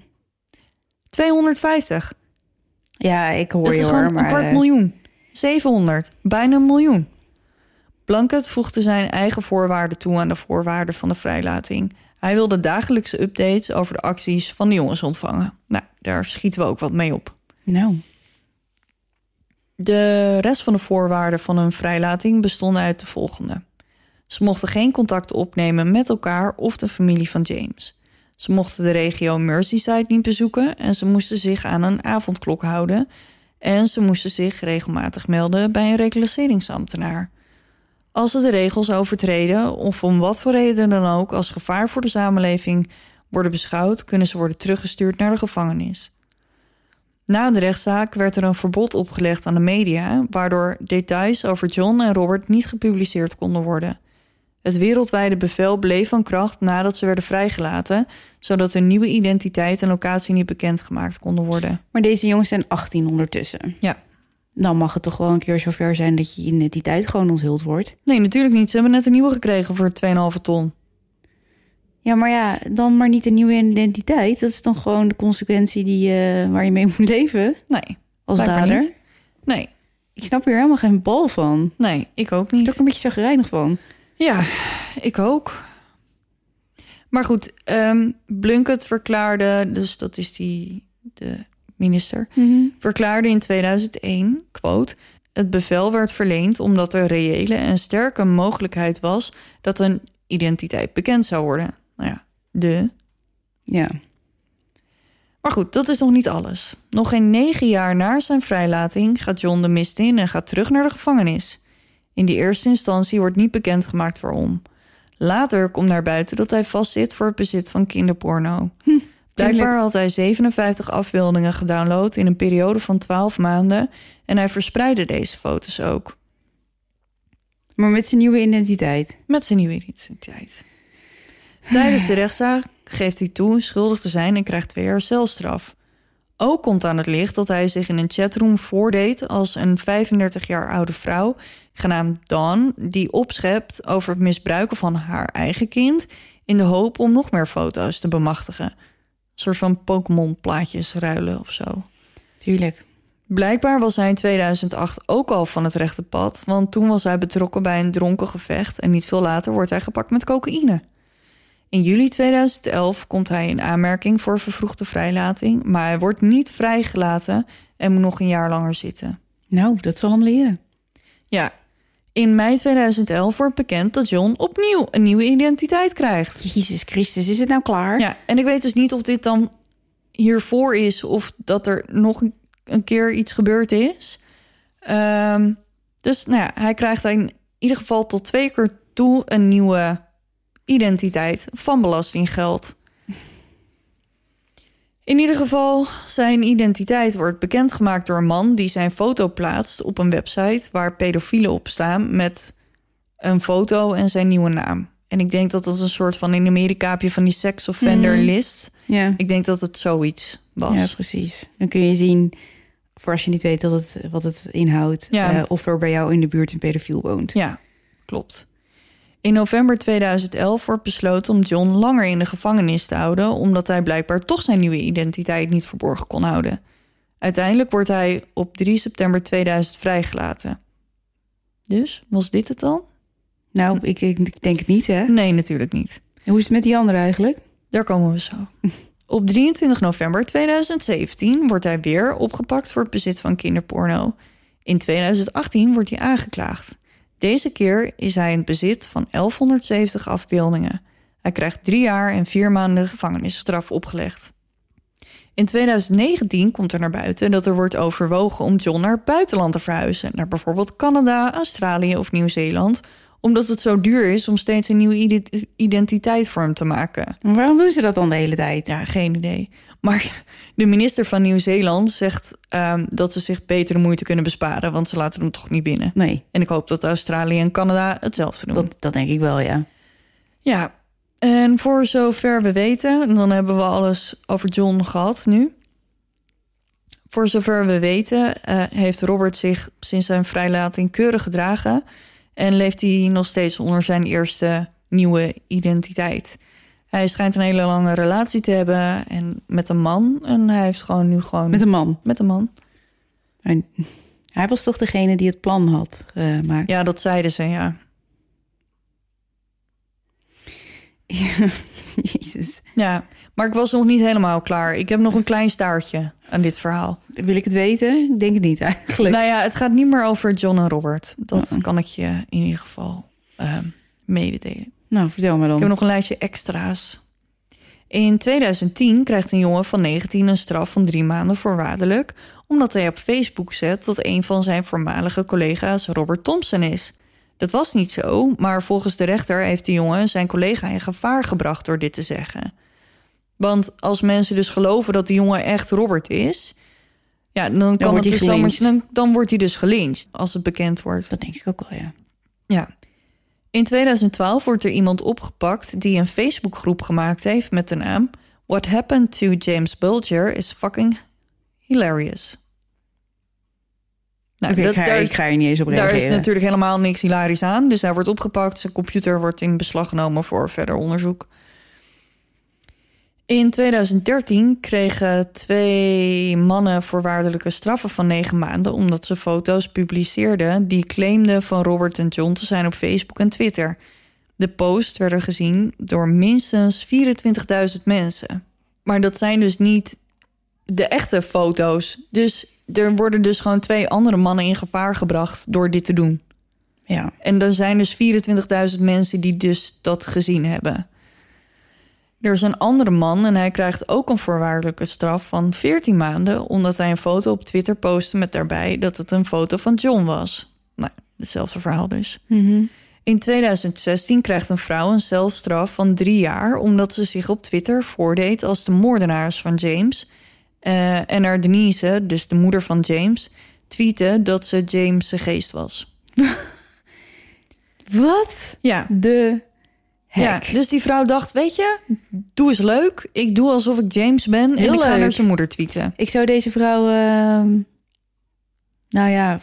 250. Ja, ik hoor Dat je is hoor, maar... een kwart eh, miljoen. 700. Bijna een miljoen. Blanket voegde zijn eigen voorwaarden toe aan de voorwaarden van de vrijlating. Hij wilde dagelijkse updates over de acties van de jongens ontvangen. Nou, daar schieten we ook wat mee op. Nou, De rest van de voorwaarden van hun vrijlating bestonden uit de volgende. Ze mochten geen contact opnemen met elkaar of de familie van James. Ze mochten de regio Merseyside niet bezoeken en ze moesten zich aan een avondklok houden. En ze moesten zich regelmatig melden bij een reclasseringsambtenaar. Als ze de regels overtreden of om wat voor reden dan ook als gevaar voor de samenleving worden beschouwd, kunnen ze worden teruggestuurd naar de gevangenis. Na de rechtszaak werd er een verbod opgelegd aan de media, waardoor details over John en Robert niet gepubliceerd konden worden. Het wereldwijde bevel bleef van kracht nadat ze werden vrijgelaten, zodat hun nieuwe identiteit en locatie niet bekendgemaakt konden worden. maar deze jongens zijn 18 ondertussen. Ja. Dan mag het toch wel een keer zover zijn dat je identiteit gewoon onthuld wordt. Nee, natuurlijk niet. Ze hebben net een nieuwe gekregen voor 2,5 ton. Ja, maar ja, dan maar niet een nieuwe identiteit. Dat is dan gewoon de consequentie die, eh, waar je mee moet leven Nee, als dader. niet. Nee, Ik snap hier helemaal geen bal van. nee, ik ook Ik ben niet. er ook een beetje zagrijnig van. Ja, ik ook. Maar goed, ehm Blunkett verklaarde, dus dat is die de minister, verklaarde in 2001, quote, het bevel werd verleend omdat er reële en sterke mogelijkheid was dat een identiteit bekend zou worden. Nou ja, de. Ja. Maar goed, dat is nog niet alles. Nog geen negen jaar na zijn vrijlating gaat John de mist in en gaat terug naar de gevangenis. In die eerste instantie wordt niet bekendgemaakt waarom. Later komt naar buiten dat hij vastzit voor het bezit van kinderporno. Blijkbaar had hij 57 afbeeldingen gedownload in een periode van 12 maanden en hij verspreidde deze foto's ook Maar met zijn nieuwe identiteit. met zijn nieuwe identiteit. Tijdens de rechtszaak geeft hij toe schuldig te zijn en krijgt twee jaar celstraf. Ook komt aan het licht dat hij zich in een chatroom voordeed als een 35 jaar oude vrouw, genaamd Dawn, die opschept over het misbruiken van haar eigen kind in de hoop om nog meer foto's te bemachtigen. Een soort van Pokémon-plaatjes ruilen of zo. Tuurlijk. Blijkbaar was hij in 2008 ook al van het rechte pad, want toen was hij betrokken bij een dronken gevecht en niet veel later wordt hij gepakt met cocaïne. In juli 2011 komt hij in aanmerking voor vervroegde vrijlating, maar hij wordt niet vrijgelaten en moet nog een jaar langer zitten. Nou, dat zal hem leren. Ja, in mei 2011 wordt bekend dat John opnieuw een nieuwe identiteit krijgt. Jezus Christus, is het nou klaar? Ja, en ik weet dus niet of dit dan hiervoor is of dat er nog een- keer iets gebeurd is. Ehm, dus nou ja, hij krijgt in ieder geval tot twee keer toe een nieuwe identiteit van belastinggeld. In ieder geval, zijn identiteit wordt bekendgemaakt door een man die zijn foto plaatst op een website waar pedofielen op staan met een foto en zijn nieuwe naam. En ik denk dat dat een soort van in Amerika heb je van die sex offender Mhm. list. Ja. Ik denk dat het zoiets was. ja, precies. Dan kun je zien, voor als je niet weet dat het, wat het inhoudt... Ja. eh, of er bij jou in de buurt een pedofiel woont. Ja, klopt. In november 2011 wordt besloten om John langer in de gevangenis te houden, omdat hij blijkbaar toch zijn nieuwe identiteit niet verborgen kon houden. Uiteindelijk wordt hij op 3 september 2000 vrijgelaten. Dus, was dit het dan? Nou, ik, ik, denk het niet, hè? Nee, natuurlijk niet. Hoe is het met die andere eigenlijk? Daar komen we zo. Op 23 november 2017 wordt hij weer opgepakt voor het bezit van kinderporno. In 2018 wordt hij aangeklaagd. Deze keer is hij in het bezit van 1170 afbeeldingen. Hij krijgt drie jaar en vier maanden gevangenisstraf opgelegd. In 2019 komt er naar buiten dat er wordt overwogen om John naar het buitenland te verhuizen. Naar bijvoorbeeld Canada, Australië of Nieuw-Zeeland. Omdat het zo duur is om steeds een nieuwe ide- identiteit voor hem te maken. Maar waarom doen ze dat dan de hele tijd? Ja, geen idee. Maar de minister van Nieuw-Zeeland zegt ehm, dat ze zich beter de moeite kunnen besparen, want ze laten hem toch niet binnen. Nee, En ik hoop dat Australië en Canada hetzelfde doen. dat, dat denk ik wel, ja. Ja, en voor zover we weten, en dan hebben we alles over John gehad nu. Voor zover we weten, eh, heeft Robert zich sinds zijn vrijlating keurig gedragen en leeft hij nog steeds onder zijn eerste nieuwe identiteit. Hij schijnt een hele lange relatie te hebben en met een man. En hij heeft gewoon nu gewoon Met een man. met een man. En hij was toch degene die het plan had gemaakt? Ja, dat zeiden ze, ja. Jezus. Ja, maar ik was nog niet helemaal klaar. Ik heb nog een klein staartje aan dit verhaal. Wil ik het weten? Ik denk het niet eigenlijk. Nou ja, het gaat niet meer over John en Robert. Dat Uh-uh. kan ik je in ieder geval ehm, mededelen. Nou, vertel Ik dan. heb nog een lijstje extra's. In 2010 krijgt een jongen van 19 een straf van drie maanden voorwaardelijk... omdat hij op Facebook zet dat een van zijn voormalige collega's Robert Thompson is. Dat was niet zo, maar volgens de rechter heeft de jongen zijn collega in gevaar gebracht door dit te zeggen. Want als mensen dus geloven dat de jongen echt Robert is... Ja, dan, kan het hij dus dan, dan wordt hij dus gelyncht als het bekend wordt. Dat denk ik ook wel, ja. Ja. In 2012 wordt er iemand opgepakt die een Facebookgroep gemaakt heeft met de naam What happened to James Bulger is fucking hilarious. Nou, dat- ik, ga, daar, ik is, ga er niet eens op daar reageren. is natuurlijk helemaal niks hilarisch aan. Dus hij wordt opgepakt, zijn computer wordt in beslag genomen voor verder onderzoek. In 2013 kregen twee mannen voorwaardelijke straffen van negen maanden... omdat ze foto's publiceerden die claimden van Robert en John te zijn op Facebook en Twitter. De posts werden gezien door minstens 24.000 mensen. Maar dat zijn dus niet de echte foto's. Dus er worden dus gewoon twee andere mannen in gevaar gebracht door dit te doen. Ja. En er zijn dus 24.000 mensen die dus dat gezien hebben. Er is een andere man en hij krijgt ook een voorwaardelijke straf van 14 maanden... omdat hij een foto op Twitter postte met daarbij dat het een foto van John was. Nou, hetzelfde verhaal dus. Mhm. In 2016 krijgt een vrouw een celstraf van drie jaar... omdat ze zich op Twitter voordeed als de moordenaars van James... Eh, en haar Denise, dus de moeder van James, tweette dat ze James' geest was. Wat? Ja, De Ja, dus die vrouw dacht, weet je, doe eens leuk. Ik doe alsof ik James ben en Heel ik ga leuk. naar zijn moeder tweeten. Ik zou deze vrouw... ehm, nou ja,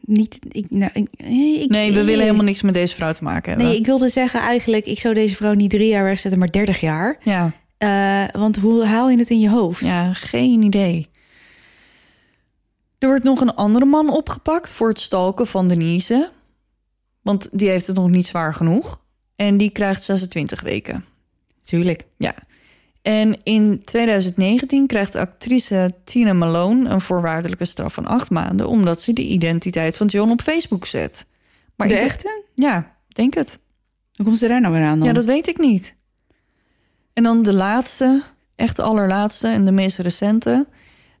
niet... Ik, nou, ik, ik- Nee, we ik- willen helemaal niks met deze vrouw te maken hebben. Nee, ik wilde zeggen eigenlijk... Ik zou deze vrouw niet drie jaar wegzetten, maar 30 jaar. Ja, Eh, want hoe haal je het in je hoofd? ja, geen idee. Er wordt nog een andere man opgepakt voor het stalken van Denise. Want die heeft het nog niet zwaar genoeg. En die krijgt 26 weken. Tuurlijk. Ja. En in 2019 krijgt de actrice Tina Malone een voorwaardelijke straf van acht maanden... omdat ze de identiteit van John op Facebook zet. Maar de ik- echte? Ja, denk het. Hoe komt ze daar nou weer aan dan? Ja, dat weet ik niet. En dan de laatste, echt de allerlaatste en de meest recente.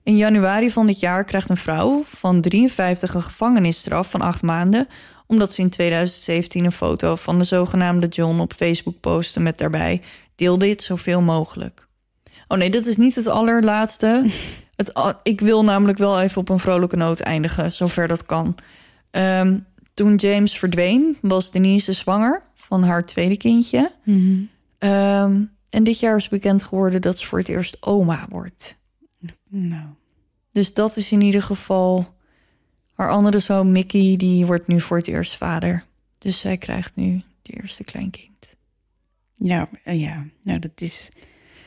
In januari van dit jaar krijgt een vrouw van 53 een gevangenisstraf van acht maanden... omdat ze in 2017 een foto van de zogenaamde John op Facebook postte met daarbij... deel dit zoveel mogelijk. Oh nee, dit is niet het allerlaatste. Het, ik wil namelijk wel even op een vrolijke noot eindigen, zover dat kan. Ehm, toen James verdween, was Denise zwanger van haar tweede kindje. Ehm, en dit jaar is bekend geworden dat ze voor het eerst oma wordt. Nou, Dus dat is in ieder geval... Haar andere zoon, Mickey, die wordt nu voor het eerst vader. Dus zij krijgt nu de eerste kleinkind. ja, eh, ja, nou dat is...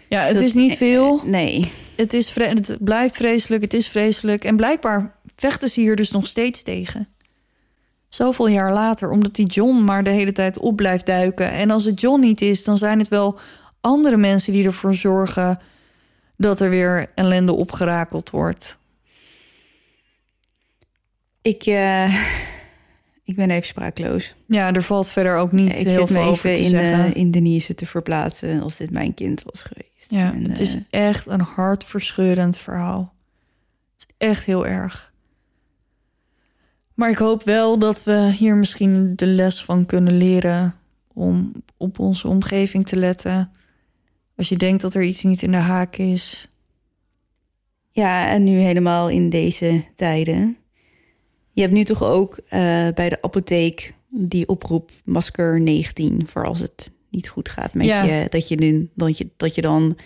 Ja, het dat- is niet veel. Nee, Het, is het blijft vreselijk, het is vreselijk. En blijkbaar vechten ze hier dus nog steeds tegen. Zoveel jaar later, omdat die John maar de hele tijd op blijft duiken. En als het John niet is, dan zijn het wel andere mensen die ervoor zorgen dat er weer ellende opgerakeld wordt. Ik, eh, ik ben even spraakloos. Ja, er valt verder ook niet ik heel zit me veel over even te in, zeggen. eh, in Denise te verplaatsen als dit mijn kind was geweest. ja, En, het is eh, echt een hartverscheurend verhaal. Het is echt heel erg. Maar ik hoop wel dat we hier misschien de les van kunnen leren om op onze omgeving te letten. Als je denkt dat er iets niet in de haak is. Ja, en nu helemaal in deze tijden. Je hebt nu toch ook eh, bij de apotheek die oproep masker 19 voor als het niet goed gaat met Ja. je. Dat je, nu, dat je, dat je dan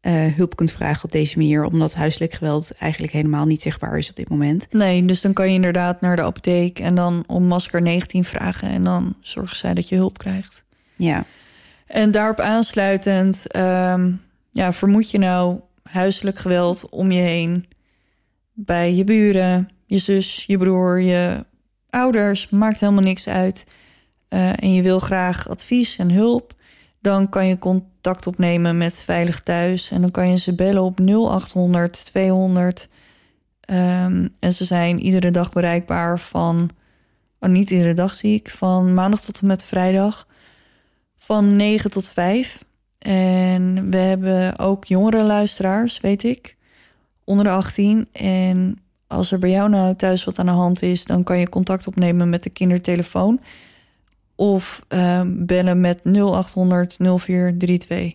eh, hulp kunt vragen op deze manier. Omdat huiselijk geweld eigenlijk helemaal niet zichtbaar is op dit moment. Nee, dus dan kan je inderdaad naar de apotheek en dan om masker 19 vragen. En dan zorgen zij dat je hulp krijgt. Ja, En daarop aansluitend, ehm, ja, vermoed je nou huiselijk geweld om je heen bij je buren, je zus, je broer, je ouders, maakt helemaal niks uit. Eh, en je wil graag advies en hulp, dan kan je contact opnemen met Veilig Thuis. En dan kan je ze bellen op 0800 200. Ehm, en ze zijn iedere dag bereikbaar van, oh, niet iedere dag zie ik, van maandag tot en met vrijdag van 9 tot 5. En we hebben ook jongere luisteraars, weet ik, onder de 18. En als er bij jou nou thuis wat aan de hand is, dan kan je contact opnemen met de kindertelefoon. Of ehm, bellen met 0800 0432. en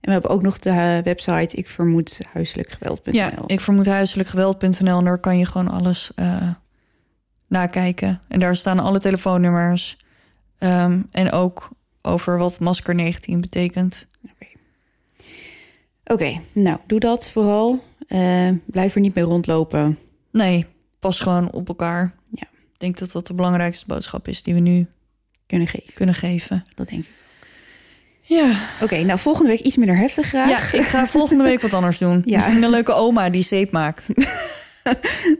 we hebben ook nog de eh, website ik vermoed huiselijkgeweld.nl. Ja, ik vermoed huiselijkgeweld.nl en daar kan je gewoon alles eh, nakijken. En daar staan alle telefoonnummers. Ehm, en ook over wat masker 19 betekent. Oké, nou doe dat vooral. Eh, blijf er niet mee rondlopen. Nee, pas gewoon op elkaar. Ja. Ik denk dat dat de belangrijkste boodschap is die we nu Kunnen geven, kunnen geven. dat denk ik. Ja, Oké, nou volgende week iets minder heftig graag. ja ik ga volgende week wat anders doen. Ja. Misschien een leuke oma die zeep maakt.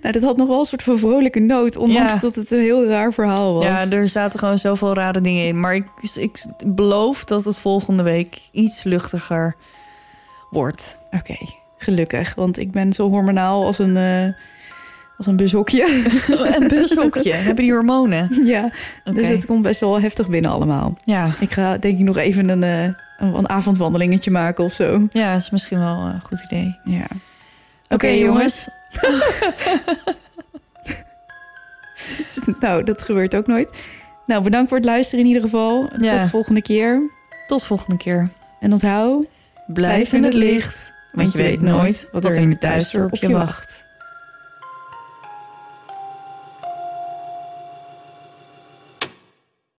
Nou, dat had nog wel een soort van vrolijke noot, ondanks Ja. dat het een heel raar verhaal was. Ja, er zaten gewoon zoveel rare dingen in. Maar ik, ik beloof dat het volgende week iets luchtiger wordt. Oké, gelukkig, want ik ben zo hormonaal als een, eh als een bushokje. Een bushokje. Hebben die hormonen? ja, dus het komt best wel heftig binnen allemaal. Ja. Ik ga denk ik nog even een, eh, een, een avondwandelingetje maken of zo. ja, is misschien wel een goed idee. Ja. Oké, jongens. nou, dat gebeurt ook nooit. Nou, bedankt voor het luisteren in ieder geval. Ja. Tot de volgende keer. Tot volgende keer. En onthoud, Blijf in het licht, want je weet nooit wat er in de thuisdorp op je wacht.